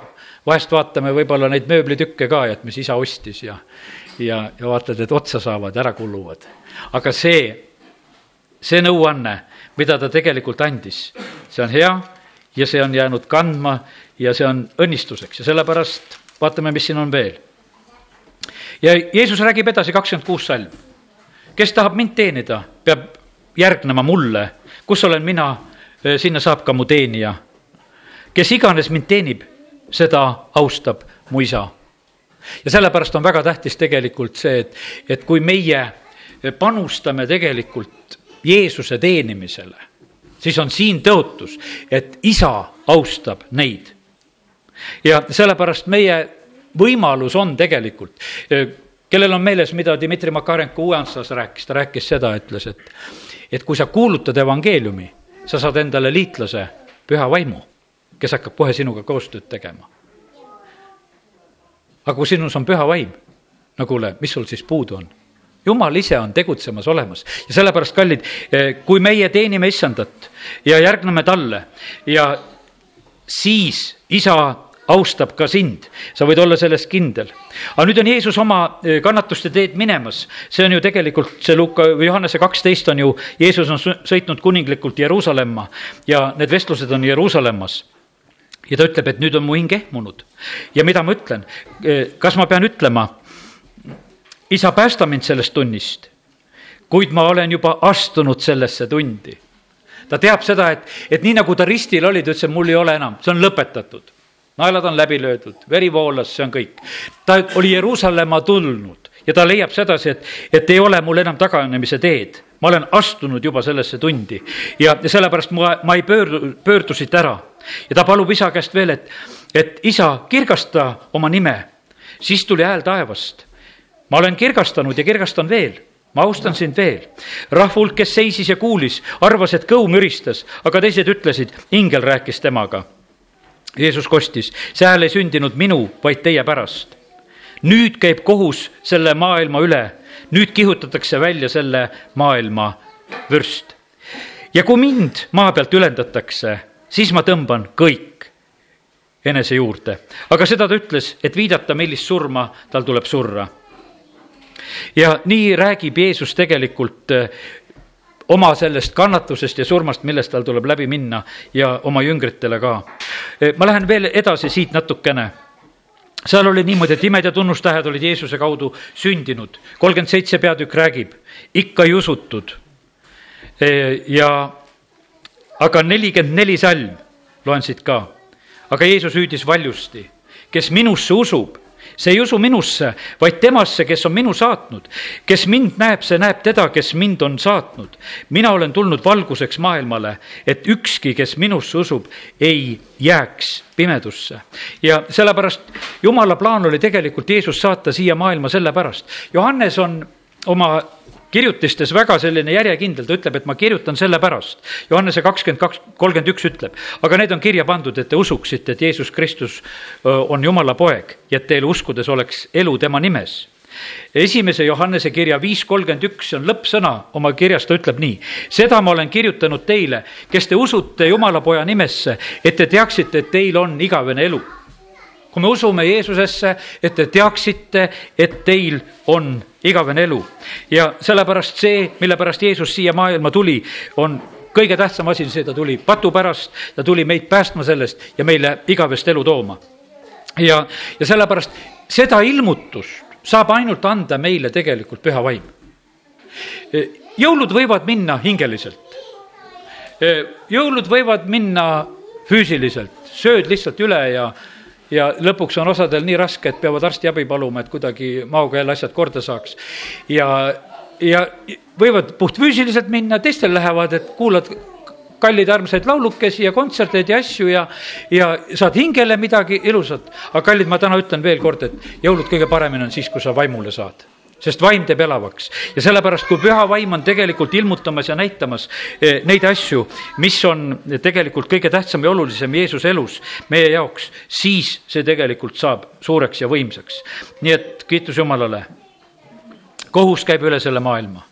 vahest vaatame võib-olla neid mööblitükke ka, et mis isa ostis ja, ja, ja vaatad, et otsa saavad, ära kuluvad. aga see, see nõuanne, mida ta tegelikult andis, see on hea ja see on jäänud kandma ja see on õnnistuseks ja sellepärast vaatame, mis siin on veel. ja Jeesus räägib edasi, kakskümmend kuus salm. Kes tahab mind teenida, peab järgnema mulle, kus olen mina, sinna saab ka mu teenija. kes iganes mind teenib, seda austab mu isa ja sellepärast on väga tähtis tegelikult see, et, et kui meie panustame tegelikult Jeesuse teenimisele, siis on siin tõotus, et isa austab neid. ja sellepärast meie võimalus on tegelikult, kellel on meeles, mida Dmitri Makarenko Uueantsas rääkis, ta rääkis seda, ütles, et, et kui sa kuulutad evangeeliumi, sa saad endale liitlase püha vaimu, kes hakkab kohe sinuga koostööd tegema. Aga kui sinus on püha vaim, no kuule, mis sul siis puudu on? jumal ise on tegutsemas olemas. Ja sellepärast, kallid, eh, kui meie teenime issandat ja järgneme talle ja siis isa austab ka sind, sa võid olla selles kindel. aga nüüd on Jeesus oma eh, kannatuste teed minemas, see on ju tegelikult see Luka või Johannese kaksteist on ju, Jeesus on sõitnud kuninglikult Jeruusalemma ja need vestlused on Jeruusalemmas ja ta ütleb, et nüüd on mu hing ehmunud. ja mida ma ütlen, kas ma pean ütlema, isa, päästa mind sellest tunnist, kuid ma olen juba astunud sellesse tundi. ta teab seda, et, et nii nagu ta ristil oli, ta ütles, et mul ei ole enam, see on lõpetatud. Naelad on läbi löödud, veri voolas, see on kõik. ta oli Jeruusalemma tulnud ja ta leiab sedasi, et, et ei ole mul enam taganemise teed ma olen astunud juba sellesse tundi ja, ja sellepärast ma, ma ei pöördu, pöördu siit ära ja ta palub isa käest veel, et, et isa, kirgasta oma nime. siis tuli hääl taevast. ma olen kirgastanud ja kirgastan veel ma austan sind veel. rahva hulk, kes seisis ja kuulis, arvas, et kõu müristas, aga teised ütlesid, ingel rääkis temaga. Jeesus kostis, see hääl ei sündinud minu, vaid teie pärast. nüüd käib kohus selle maailma üle, nüüd kihutatakse välja selle maailma vürst. ja kui mind maa pealt ülendatakse, siis ma tõmban kõik enese juurde. aga seda ta ütles, et viidata, millist surma tal tuleb surra. ja nii räägib Jeesus tegelikult oma sellest kannatusest ja surmast, millest tal tuleb läbi minna ja oma jüngritele ka. ma lähen veel edasi siit natukene seal oli niimoodi, et imed ja tunnustähed olid Jeesuse kaudu sündinud. kolmkümmend seitse peatükk räägib, ikka ei usutud. ja aga nelikümmend neli salm, loen siit ka. aga Jeesus hüüdis valjusti, kes minusse usub see ei usu minusse, vaid temasse, kes on minu saatnud. kes mind näeb, see näeb teda, kes mind on saatnud. mina olen tulnud valguseks maailmale, et ükski, kes minusse usub, ei jääks pimedusse. ja sellepärast jumala plaan oli tegelikult Jeesus saata siia maailma sellepärast. Johannes on oma kirjutistes väga selline järjekindel, ta ütleb, et ma kirjutan sellepärast. Johannese kakskümmend kaks, kolmkümmend üks ütleb, aga need on kirja pandud, et te usuksite, et Jeesus Kristus on Jumala poeg ja et teil uskudes oleks elu tema nimes esimese Johannese kirja viis kolmkümmend üks on lõppsõna oma kirjas, ta ütleb nii. seda ma olen kirjutanud teile, kes te usute Jumala poja nimesse, et te teaksite, et teil on igavene elu kui me usume Jeesusesse, et te teaksite, et teil on igavene elu. ja sellepärast see, mille pärast Jeesus siia maailma tuli, on kõige tähtsam asi, see ta tuli patu pärast, ta tuli meid päästma sellest ja meile igavest elu tooma. ja, ja sellepärast seda ilmutust saab ainult anda meile tegelikult püha vaim. jõulud võivad minna hingeliselt. jõulud võivad minna füüsiliselt, sööd lihtsalt üle ja ja lõpuks on osadel nii raske, et peavad arstiabi paluma, et kuidagi maoga jälle asjad korda saaks. ja, ja võivad puhtfüüsiliselt minna, teistel lähevad, et kuulad kalleid armsaid laulukesi ja kontserteid ja asju ja, ja saad hingele midagi ilusat. aga kallid, ma täna ütlen veel kord, et jõulud kõige paremini on siis, kui sa vaimule saad sest vaim teeb elavaks ja sellepärast, kui püha vaim on tegelikult ilmutamas ja näitamas eh, neid asju, mis on tegelikult kõige tähtsam ja olulisem Jeesuse elus meie jaoks, siis see tegelikult saab suureks ja võimsaks. nii et kiitus Jumalale. kohus käib üle selle maailma,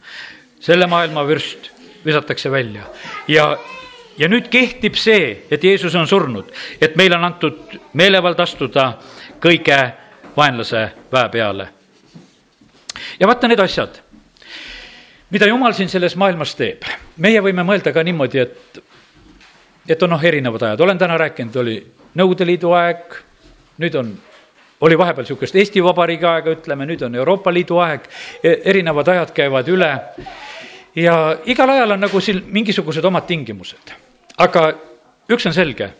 selle maailma vürst visatakse välja ja ja nüüd kehtib see, et Jeesus on surnud, et meile on antud meelevald astuda kõige vaenlase väe peale ja vaata need asjad, mida jumal siin selles maailmas teeb. meie võime mõelda ka niimoodi, et, et on noh, erinevad ajad, olen täna rääkinud, oli Nõukogude Liidu aeg, nüüd on oli vahepeal niisugust Eesti Vabariigi aega, ütleme, nüüd on Euroopa Liidu aeg, e, erinevad ajad käivad üle ja igal ajal on nagu siin mingisugused omad tingimused. aga üks on selge,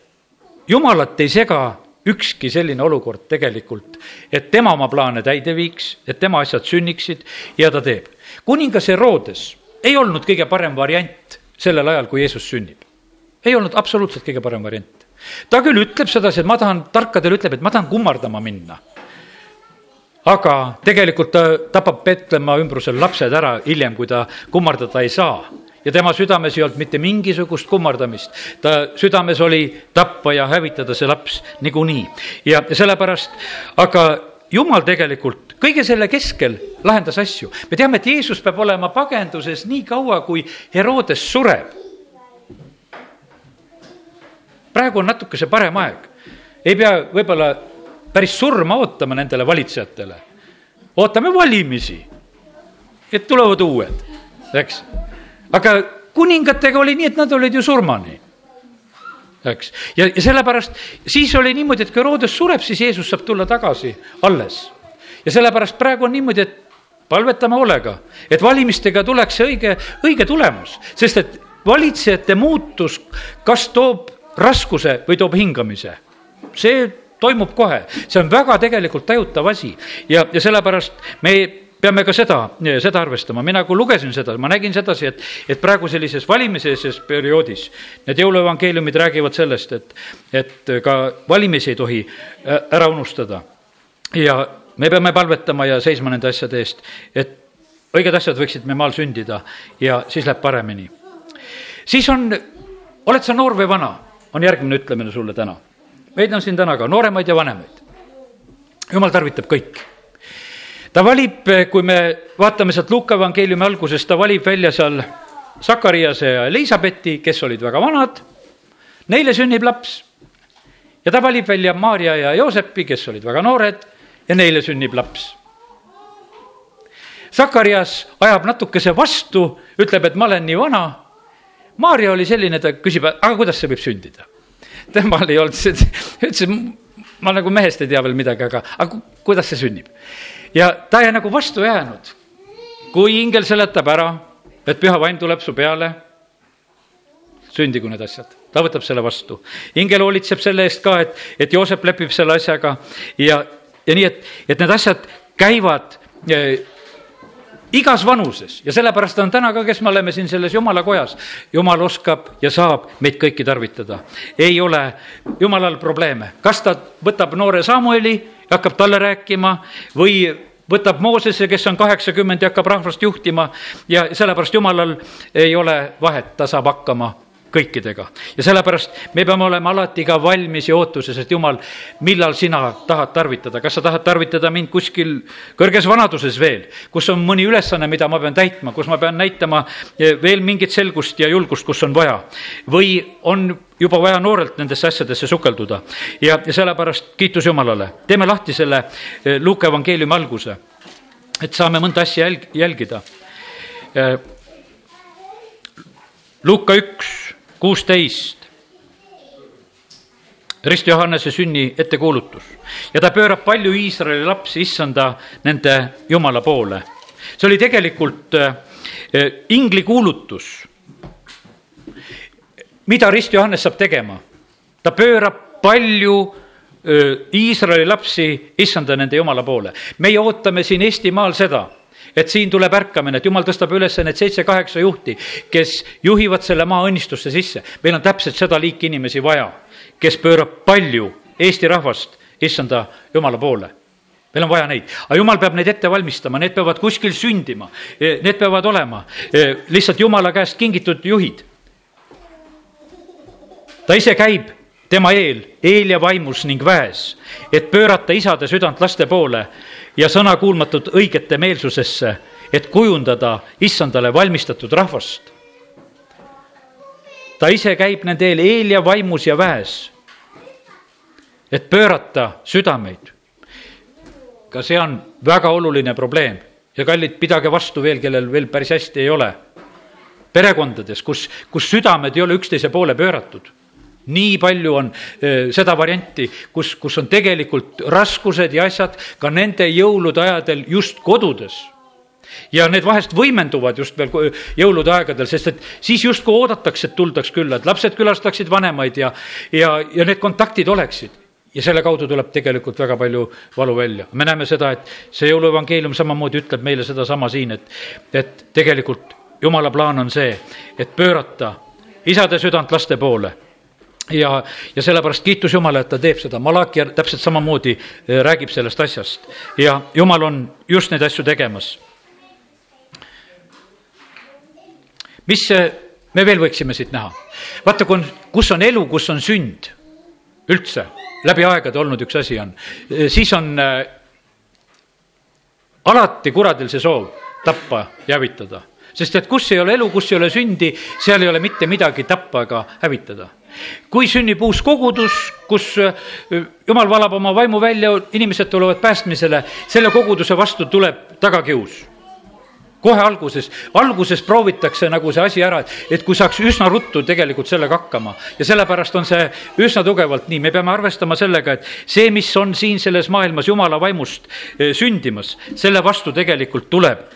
jumalat ei sega ükski selline olukord tegelikult, et tema oma plaane täide viiks, et tema asjad sünniksid ja ta teeb. kuningas Herodes ei olnud kõige parem variant sellel ajal, kui Jeesus sünnib. ei olnud absoluutselt kõige parem variant. ta küll ütleb sedasi, et ma tahan, tarkadele ütleb, et ma tahan kummardama minna. aga tegelikult ta tapab Petlemma ümbrusel lapsed ära hiljem, kui ta kummardada ei saa ja tema südames ei olnud mitte mingisugust kummardamist. ta südames oli tappa ja hävitada see laps niikuinii ja sellepärast, aga jumal tegelikult kõige selle keskel lahendas asju. me teame, et Jeesus peab olema pagenduses nii kaua, kui Herodes sureb. praegu on natuke see parem aeg. ei pea võib-olla päris surma ootama nendele valitsejatele. ootame valimisi, et tulevad uued, eks aga kuningatega oli nii, et nad olid ju surmani. Eks, ja, ja sellepärast siis oli niimoodi, et kui Herodes sureb, siis Jeesus saab tulla tagasi alles. ja sellepärast praegu on niimoodi, et palvetame hoolega, et valimistega tuleks see õige, õige tulemus, sest et valitsejate muutus, kas toob raskuse või toob hingamise, see toimub kohe, see on väga tegelikult tajutav asi. Ja, ja sellepärast me peame ka seda, seda arvestama, mina kui lugesin seda, ma nägin sedasi, et, et praegu sellises valimiseelses perioodis need jõuluevangeeliumid räägivad sellest, et, et ka valimisi ei tohi ära unustada. ja me peame palvetama ja seisma nende asjade eest, et õiged asjad võiksid me maal sündida ja siis läheb paremini. siis on, oled sa noor või vana, on järgmine ütlemine sulle täna. meid on siin täna ka nooremaid ja vanemaid. jumal tarvitab kõiki ta valib, kui me vaatame sealt Luuka evangeeliumi algusest, ta valib välja seal Sakariase ja Elizabethi, kes olid väga vanad, neile sünnib laps. ja ta valib välja Maarja ja Joosepi, kes olid väga noored ja neile sünnib laps. Sakarias ajab natukese vastu, ütleb, et ma olen nii vana. Maarja oli selline, ta küsib, aga kuidas see võib sündida? temal ei olnud, ütles, ma nagu mehest ei tea veel midagi, aga, aga kuidas see sünnib? Ja ta jäi nagu vastu jäänud. kui ingel seletab ära, et püha vaim tuleb su peale, sündigu need asjad, ta võtab selle vastu. ingel hoolitseb selle eest ka, et, et Joosep lepib selle asjaga ja, ja nii, et, et need asjad käivad eh, igas vanuses ja sellepärast on täna ka, kes me oleme siin selles jumala kojas. jumal oskab ja saab meid kõiki tarvitada. ei ole jumalal probleeme, kas ta võtab noore Samueli ja hakkab talle rääkima või võtab Moosese, kes on kaheksakümmend ja hakkab rahvast juhtima ja sellepärast jumalal ei ole vahet, ta saab hakkama kõikidega. ja sellepärast me peame olema alati ka valmis ja ootuses, et jumal, millal sina tahad tarvitada, kas sa tahad tarvitada mind kuskil kõrges vanaduses veel, kus on mõni ülesanne, mida ma pean täitma, kus ma pean näitama eh, veel mingit selgust ja julgust, kus on vaja. või on juba vaja noorelt nendesse asjadesse sukelduda ja, ja sellepärast kiitus Jumalale. teeme lahti selle eh, Luuke evangeeliumi alguse, et saame mõnda asja jälg-, jälgida. Eh, Luuka üks kuusteist. Rist Johannese sünni ettekuulutus ja ta pöörab palju Iisraeli lapsi issanda nende jumala poole. see oli tegelikult äh, ingli kuulutus. mida Rist Johannes saab tegema? ta pöörab palju äh, Iisraeli lapsi issanda nende jumala poole. meie ootame siin Eestimaal seda et siin tuleb ärkamine, et jumal tõstab üles need seitse-kaheksa juhti, kes juhivad selle maa õnnistusse sisse. meil on täpselt seda liiki inimesi vaja, kes pöörab palju Eesti rahvast issanda jumala poole meil on vaja neid, aga jumal peab neid ette valmistama, need peavad kuskil sündima, need peavad olema lihtsalt jumala käest kingitud juhid. ta ise käib tema eel, eel ja vaimus ning väes, et pöörata isade südant laste poole ja sõnakuulmatut õigete meelsusesse, et kujundada issandale valmistatud rahvast. ta ise käib nende eel, eel ja vaimus ja väes, et pöörata südameid. ka see on väga oluline probleem ja kallid, pidage vastu veel, kellel veel päris hästi ei ole. perekondades, kus, kus südamed ei ole üksteise poole pööratud nii palju on seda varianti, kus, kus on tegelikult raskused ja asjad ka nende jõulude ajadel just kodudes. Ja need vahest võimenduvad just veel jõulude aegadel, sest et siis justkui oodatakse, et tuldaks külla, et lapsed külastaksid vanemaid ja, ja, ja need kontaktid oleksid. Ja selle kaudu tuleb tegelikult väga palju valu välja. me näeme seda, et see jõuluevangeelium samamoodi ütleb meile sedasama siin, et, et tegelikult jumala plaan on see, et pöörata isade südant laste poole ja, ja sellepärast kiitus Jumala, et ta teeb seda, Malakia täpselt samamoodi eh, räägib sellest asjast ja Jumal on just neid asju tegemas. mis me veel võiksime siit näha? vaata, kui on, kus on elu, kus on sünd üldse, läbi aegade olnud üks asi on, eh, siis on äh, alati kuradil see soov tappa ja hävitada sest et kus ei ole elu, kus ei ole sündi, seal ei ole mitte midagi tappa ega hävitada. Kui sünnib uus kogudus, kus äh, jumal valab oma vaimu välja, inimesed tulevad päästmisele, selle koguduse vastu tuleb tagakius. Kohe alguses, alguses proovitakse nagu see asi ära, et, kui saaks üsna ruttu tegelikult sellega hakkama. Ja sellepärast on see üsna tugevalt nii, me peame arvestama sellega, et see, mis on siin selles maailmas jumala vaimust äh, sündimas, selle vastu tegelikult tuleb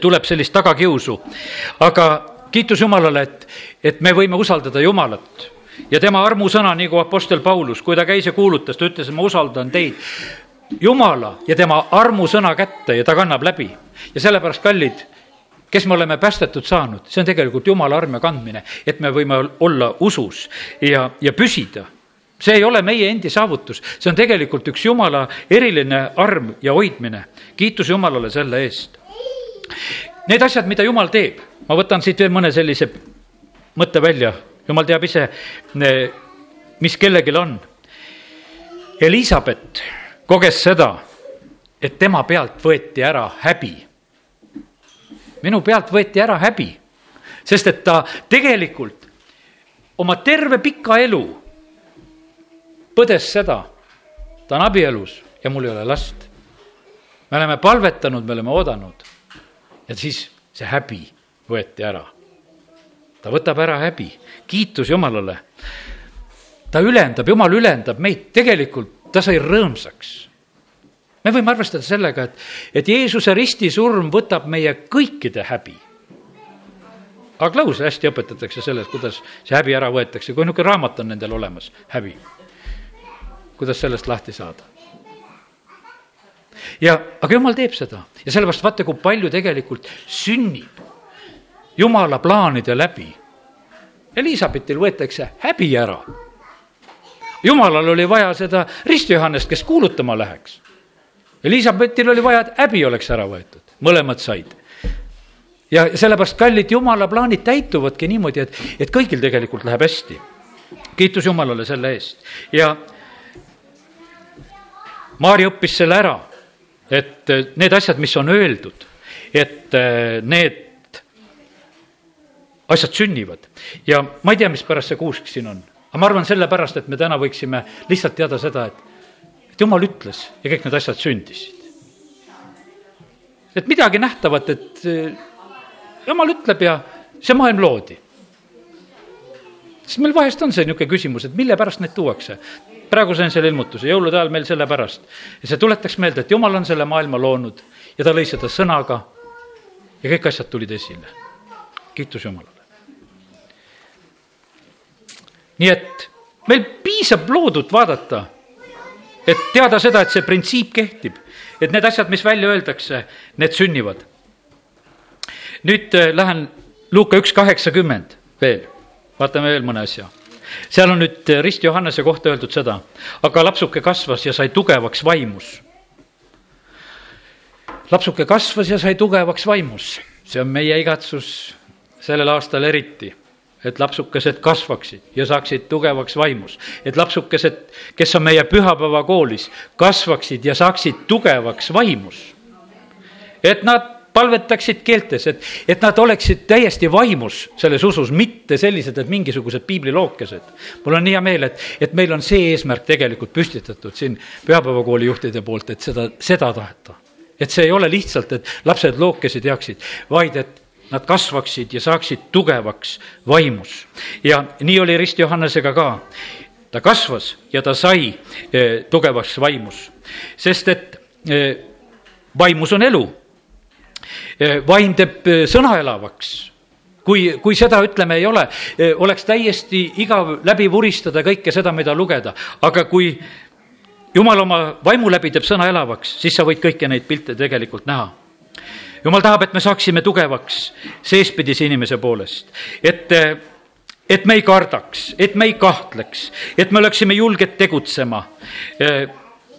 tuleb sellist tagakiusu. aga kiitus Jumalale, et, et me võime usaldada Jumalat ja tema armusõna, kui Apostel Paulus, kui ta käis ja kuulutas, ta ütles, ma usaldan teid. Jumala ja tema armusõna kätte ja ta kannab läbi ja sellepärast, kallid, kes me oleme päästetud saanud, see on tegelikult Jumala arm ja kandmine, et me võime olla usus ja, ja püsida see ei ole meie endi saavutus, see on tegelikult üks Jumala eriline arm ja hoidmine. kiitus Jumalale selle eest. Need asjad, mida Jumal teeb, ma võtan siit veel mõne sellise mõtte välja, Jumal teab ise, mis kellelgi on. Elizabeth koges seda, et tema pealt võeti ära häbi. minu pealt võeti ära häbi, sest et ta tegelikult oma terve pika elu põdes seda, ta on abielus ja mul ei ole last. me oleme palvetanud, me oleme oodanud ja siis see häbi võeti ära. ta võtab ära häbi, kiitus Jumalale. ta ülendab, Jumal ülendab meid, tegelikult ta sai rõõmsaks. me võime arvestada sellega, et, et Jeesuse ristisurm võtab meie kõikide häbi aga Klaus hästi õpetatakse selles, kuidas see häbi ära võetakse, kui niisugune raamat on nendel olemas, häbi. kuidas sellest lahti saada ja, aga jumal teeb seda ja sellepärast vaata, kui palju tegelikult sünnib jumala plaanide läbi. Elisabetil võetakse häbi ära. jumalal oli vaja seda ristijohannest, kes kuulutama läheks. Elisabetil oli vaja, et häbi oleks ära võetud, mõlemad said. ja sellepärast, kallid, jumala plaanid täituvadki niimoodi, et, et kõigil tegelikult läheb hästi. kiitus Jumalale selle eest ja Maarja õppis selle ära et äh, need asjad, mis on öeldud, et äh, need asjad sünnivad ja ma ei tea, mispärast see kuusk siin on, aga ma arvan sellepärast, et me täna võiksime lihtsalt teada seda, et, et jumal ütles ja kõik need asjad sündisid. et midagi nähtavat, et äh, jumal ütleb ja see maailm loodi. sest meil vahest on see niisugune küsimus, et mille pärast neid tuuakse praegu sain selle ilmutuse, jõulude ajal meil sellepärast. ja see tuletaks meelde, et jumal on selle maailma loonud ja ta lõi seda sõnaga ja kõik asjad tulid esile. kiitus Jumalale. nii et meil piisab loodut vaadata, et teada seda, et see printsiip kehtib, et need asjad, mis välja öeldakse, need sünnivad. nüüd äh, lähen Luuka üks kaheksakümmend veel, vaatame veel mõne asja seal on nüüd Rist Johannese kohta öeldud seda, aga lapsuke kasvas ja sai tugevaks vaimus. lapsuke kasvas ja sai tugevaks vaimus, see on meie igatsus sellel aastal eriti et lapsukesed kasvaksid ja saaksid tugevaks vaimus. et lapsukesed, kes on meie pühapäevakoolis, kasvaksid ja saaksid tugevaks vaimus. et nad palvetaksid keeltes, et, et nad oleksid täiesti vaimus selles usus, mitte sellised, et mingisugused piiblilookesed. mul on hea meel, et, et meil on see eesmärk tegelikult püstitatud siin pühapäevakooli juhtide poolt, et seda, seda taheta. et see ei ole lihtsalt, et lapsed lookesi teaksid, vaid et nad kasvaksid ja saaksid tugevaks vaimus. ja nii oli Rist Johannesega ka. ta kasvas ja ta sai eh, tugevaks vaimus, sest et eh, vaimus on elu vaim teeb eh, sõna elavaks kui, kui seda, ütleme, ei ole, eh, oleks täiesti igav läbi vuristada kõike seda, mida lugeda, aga kui jumal oma vaimu läbi teeb sõna elavaks, siis sa võid kõiki neid pilte tegelikult näha. jumal tahab, et me saaksime tugevaks seespidise inimese poolest, et, et me ei kardaks, et me ei kahtleks, et me oleksime julged tegutsema.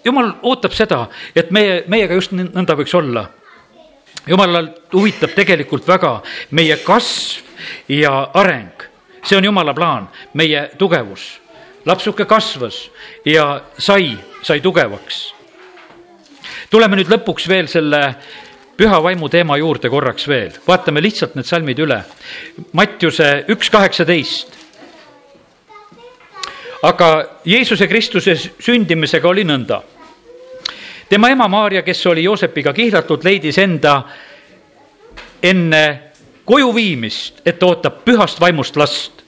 jumal ootab seda, et meie, meiega just nõnda võiks olla jumalalt huvitab tegelikult väga meie kasv ja areng. see on jumala plaan, meie tugevus. lapsuke kasvas ja sai, sai tugevaks. tuleme nüüd lõpuks veel selle püha vaimu teema juurde korraks veel, vaatame lihtsalt need salmid üle. Mattiuse üks kaheksateist. aga Jeesuse Kristuse sündimisega oli nõnda tema ema Maarja, kes oli Joosepiga kihlatult, leidis enda enne koju viimist, et ootab pühast vaimust last.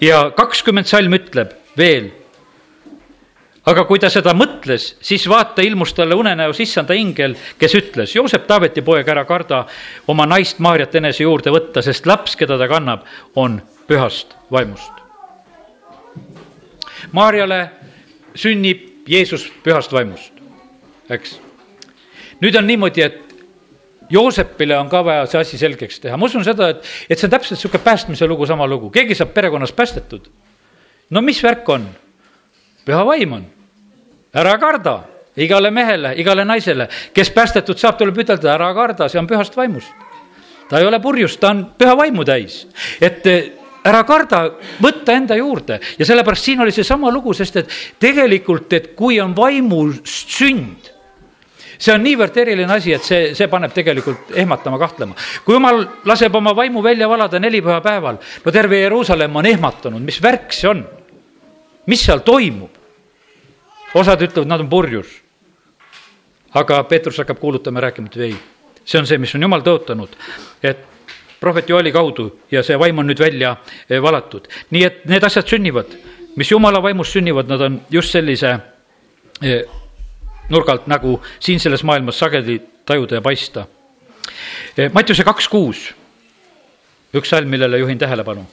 ja kakskümmend salm ütleb veel. aga kui ta seda mõtles, siis vaata, ilmus talle unenäos issanda ingel, kes ütles, Joosep, Taaveti poeg, ära karda oma naist Maarjat enese juurde võtta, sest laps, keda ta kannab, on pühast vaimust. Maarjale sünnib Jeesus pühast vaimust eks. nüüd on niimoodi, et Joosepile on ka vaja see asi selgeks teha, ma usun seda, et, et see on täpselt niisugune päästmise lugu, sama lugu, keegi saab perekonnas päästetud. no mis värk on? püha vaim on, ära karda igale mehele, igale naisele, kes päästetud saab, tuleb ütelda, ära karda, see on pühast vaimust. ta ei ole purjus, ta on püha vaimu täis, et eh, ära karda võtta enda juurde ja sellepärast siin oli seesama lugu, sest et tegelikult, et kui on vaimust sünd see on niivõrd eriline asi, et see, see paneb tegelikult ehmatama, kahtlema. kui jumal laseb oma vaimu välja valada nelipühapäeval, no terve Jeruusalemm on ehmatanud, mis värk see on? mis seal toimub? osad ütlevad, nad on purjus. aga Peetrus hakkab kuulutama ja rääkima, et ei, see on see, mis on jumal tõotanud, et prohvet Joeli kaudu ja see vaim on nüüd välja eh, valatud. nii et need asjad sünnivad, mis jumala vaimust sünnivad, nad on just sellise eh, nurgalt, nagu siin selles maailmas sageli tajuda ja paista. Eh, Mattiuse kaks kuus, üks salm, millele juhin tähelepanu.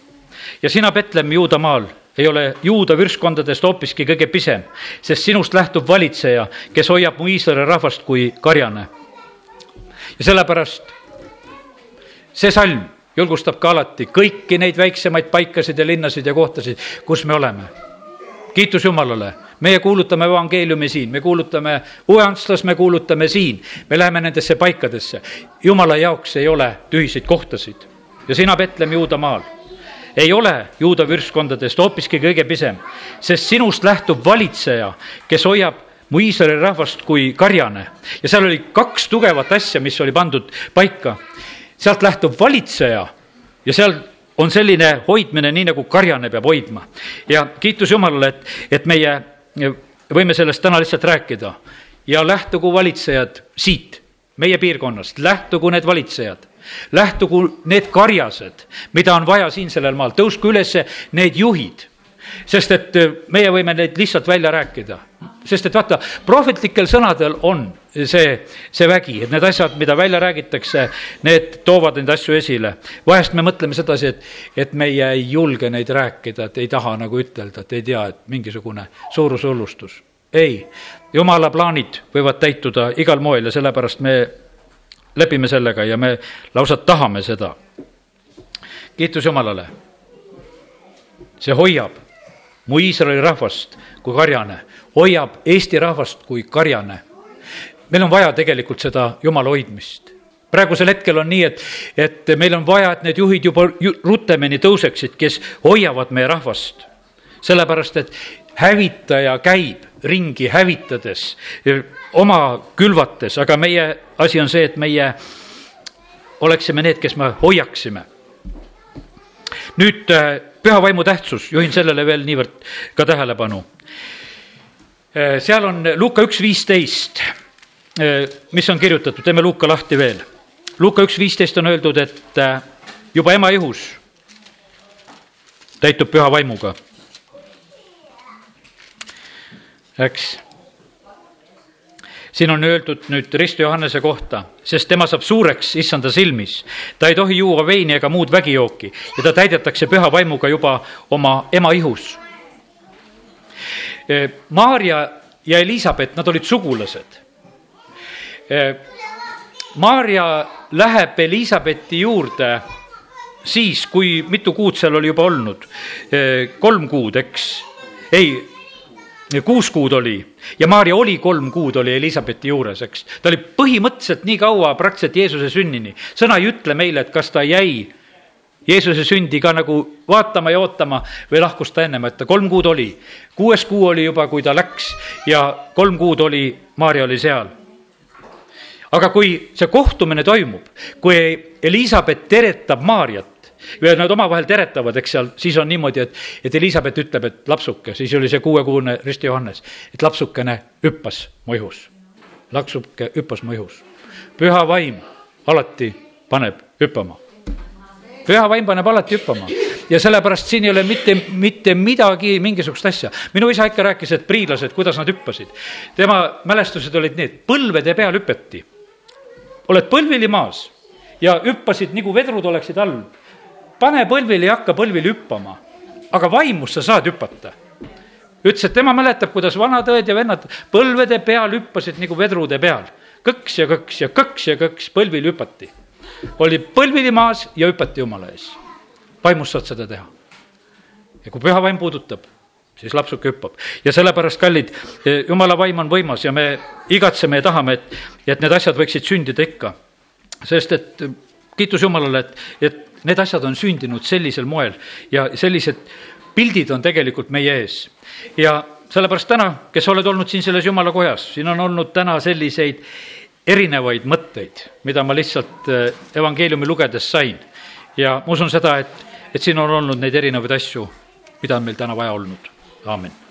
ja sina, Betlem, juudamaal ei ole juuda vürskondadest hoopiski kõige pisem, sest sinust lähtub valitseja, kes hoiab mu Iisraeli rahvast kui karjane. ja sellepärast see salm julgustab ka alati kõiki neid väiksemaid paikasid ja linnasid ja kohtasid, kus me oleme. Kiitus Jumalale, meie kuulutame evangeeliumi siin, me kuulutame Ujanslas, me kuulutame siin, me läheme nendesse paikadesse. Jumala jaoks ei ole tühiseid kohtasid ja sina, Betlem, juudamaal ei ole juuda vürskondadest hoopiski kõige pisem, sest sinust lähtub valitseja, kes hoiab mu Iisraeli rahvast kui karjane. ja seal oli kaks tugevat asja, mis oli pandud paika. sealt lähtub valitseja ja seal on selline hoidmine, nii nagu karjane peab hoidma. ja kiitus Jumalale, et, et meie võime sellest täna lihtsalt rääkida ja lähtugu valitsejad siit, meie piirkonnast, lähtugu need valitsejad lähtugu need karjased, mida on vaja siin sellel maal, tõusku üles need juhid. Sest et äh, meie võime neid lihtsalt välja rääkida, sest et vaata, prohvetlikel sõnadel on see, see vägi, et need asjad, mida välja räägitakse, need toovad neid asju esile. vahest me mõtleme sedasi, et, et meie ei julge neid rääkida, et ei taha nagu ütelda, et ei tea, et mingisugune suurushullustus. ei, jumala plaanid võivad täituda igal moel ja sellepärast me lepime sellega ja me lausa tahame seda. kiitus Jumalale. see hoiab mu Iisraeli rahvast kui karjane, hoiab Eesti rahvast kui karjane. meil on vaja tegelikult seda Jumala hoidmist praegusel hetkel on nii, et, et meil on vaja, et need juhid juba rutemini tõuseksid, kes hoiavad meie rahvast. sellepärast, et hävitaja käib ringi hävitades, oma külvates, aga meie asi on see, et meie oleksime need, kes me hoiaksime. nüüd äh, püha vaimu tähtsus, juhin sellele veel niivõrd ka tähelepanu. Äh, seal on Luuka üks viisteist, äh, mis on kirjutatud, teeme Luuka lahti veel. Luuka üks viisteist on öeldud, et juba ema ihus täitub püha vaimuga eks. Siin on öeldud nüüd Risto Johannese kohta, sest tema saab suureks issanda silmis. ta ei tohi juua veini ega muud vägijooki ja ta täidetakse püha vaimuga juba oma ema ihus. E, Maarja ja Elizabeth, nad olid sugulased. E, Maarja läheb Elizabethi juurde siis, kui mitu kuud seal oli juba olnud, e, kolm kuud, eks, ei, kuus kuud oli ja Maarja oli kolm kuud, oli Elizabethi juures, eks. ta oli põhimõtteliselt nii kaua praktiliselt Jeesuse sünnini. sõna ei ütle meile, et kas ta jäi Jeesuse sündi ka nagu vaatama ja ootama või lahkus ta ennem, et ta kolm kuud oli. kuues kuu oli juba, kui ta läks ja kolm kuud oli, Maarja oli seal. aga kui see kohtumine toimub, kui Elizabeth teretab Maarjat, ja nad omavahel teretavad, eks seal, siis on niimoodi, et, et Elizabeth ütleb, et lapsuke, siis oli see kuuekuune Risti Johannes, et lapsukene hüppas mu ihus. lapsuke hüppas mu ihus. püha vaim alati paneb hüppama. püha vaim paneb alati hüppama ja sellepärast siin ei ole mitte, mitte midagi, mingisugust asja. minu isa ikka rääkis, et priilased, kuidas nad hüppasid. tema mälestused olid need, põlvede peal hüpeti. oled põlvili maas ja hüppasid nagu vedrud oleksid all pane põlvili ja hakka põlvili hüppama, aga vaimus sa saad hüpata. ütles, et tema mäletab, kuidas vanad õed ja vennad põlvede peal hüppasid nagu vedrude peal. kõks ja kõks ja kõks ja kõks, põlvili hüpati. oli põlvili maas ja hüpati jumala ees. vaimus saad seda teha. ja kui püha vaim puudutab, siis lapsuke hüppab ja sellepärast, kallid, jumala vaim on võimas ja me igatseme ja tahame, et, et need asjad võiksid sündida ikka. sest et kiitus Jumalale, et, et Need asjad on sündinud sellisel moel ja sellised pildid on tegelikult meie ees. ja sellepärast täna, kes oled olnud siin selles jumala kojas, siin on olnud täna selliseid erinevaid mõtteid, mida ma lihtsalt äh, evangeeliumi lugedes sain. ja ma usun seda, et, et siin on olnud neid erinevaid asju, mida on meil täna vaja olnud, aamen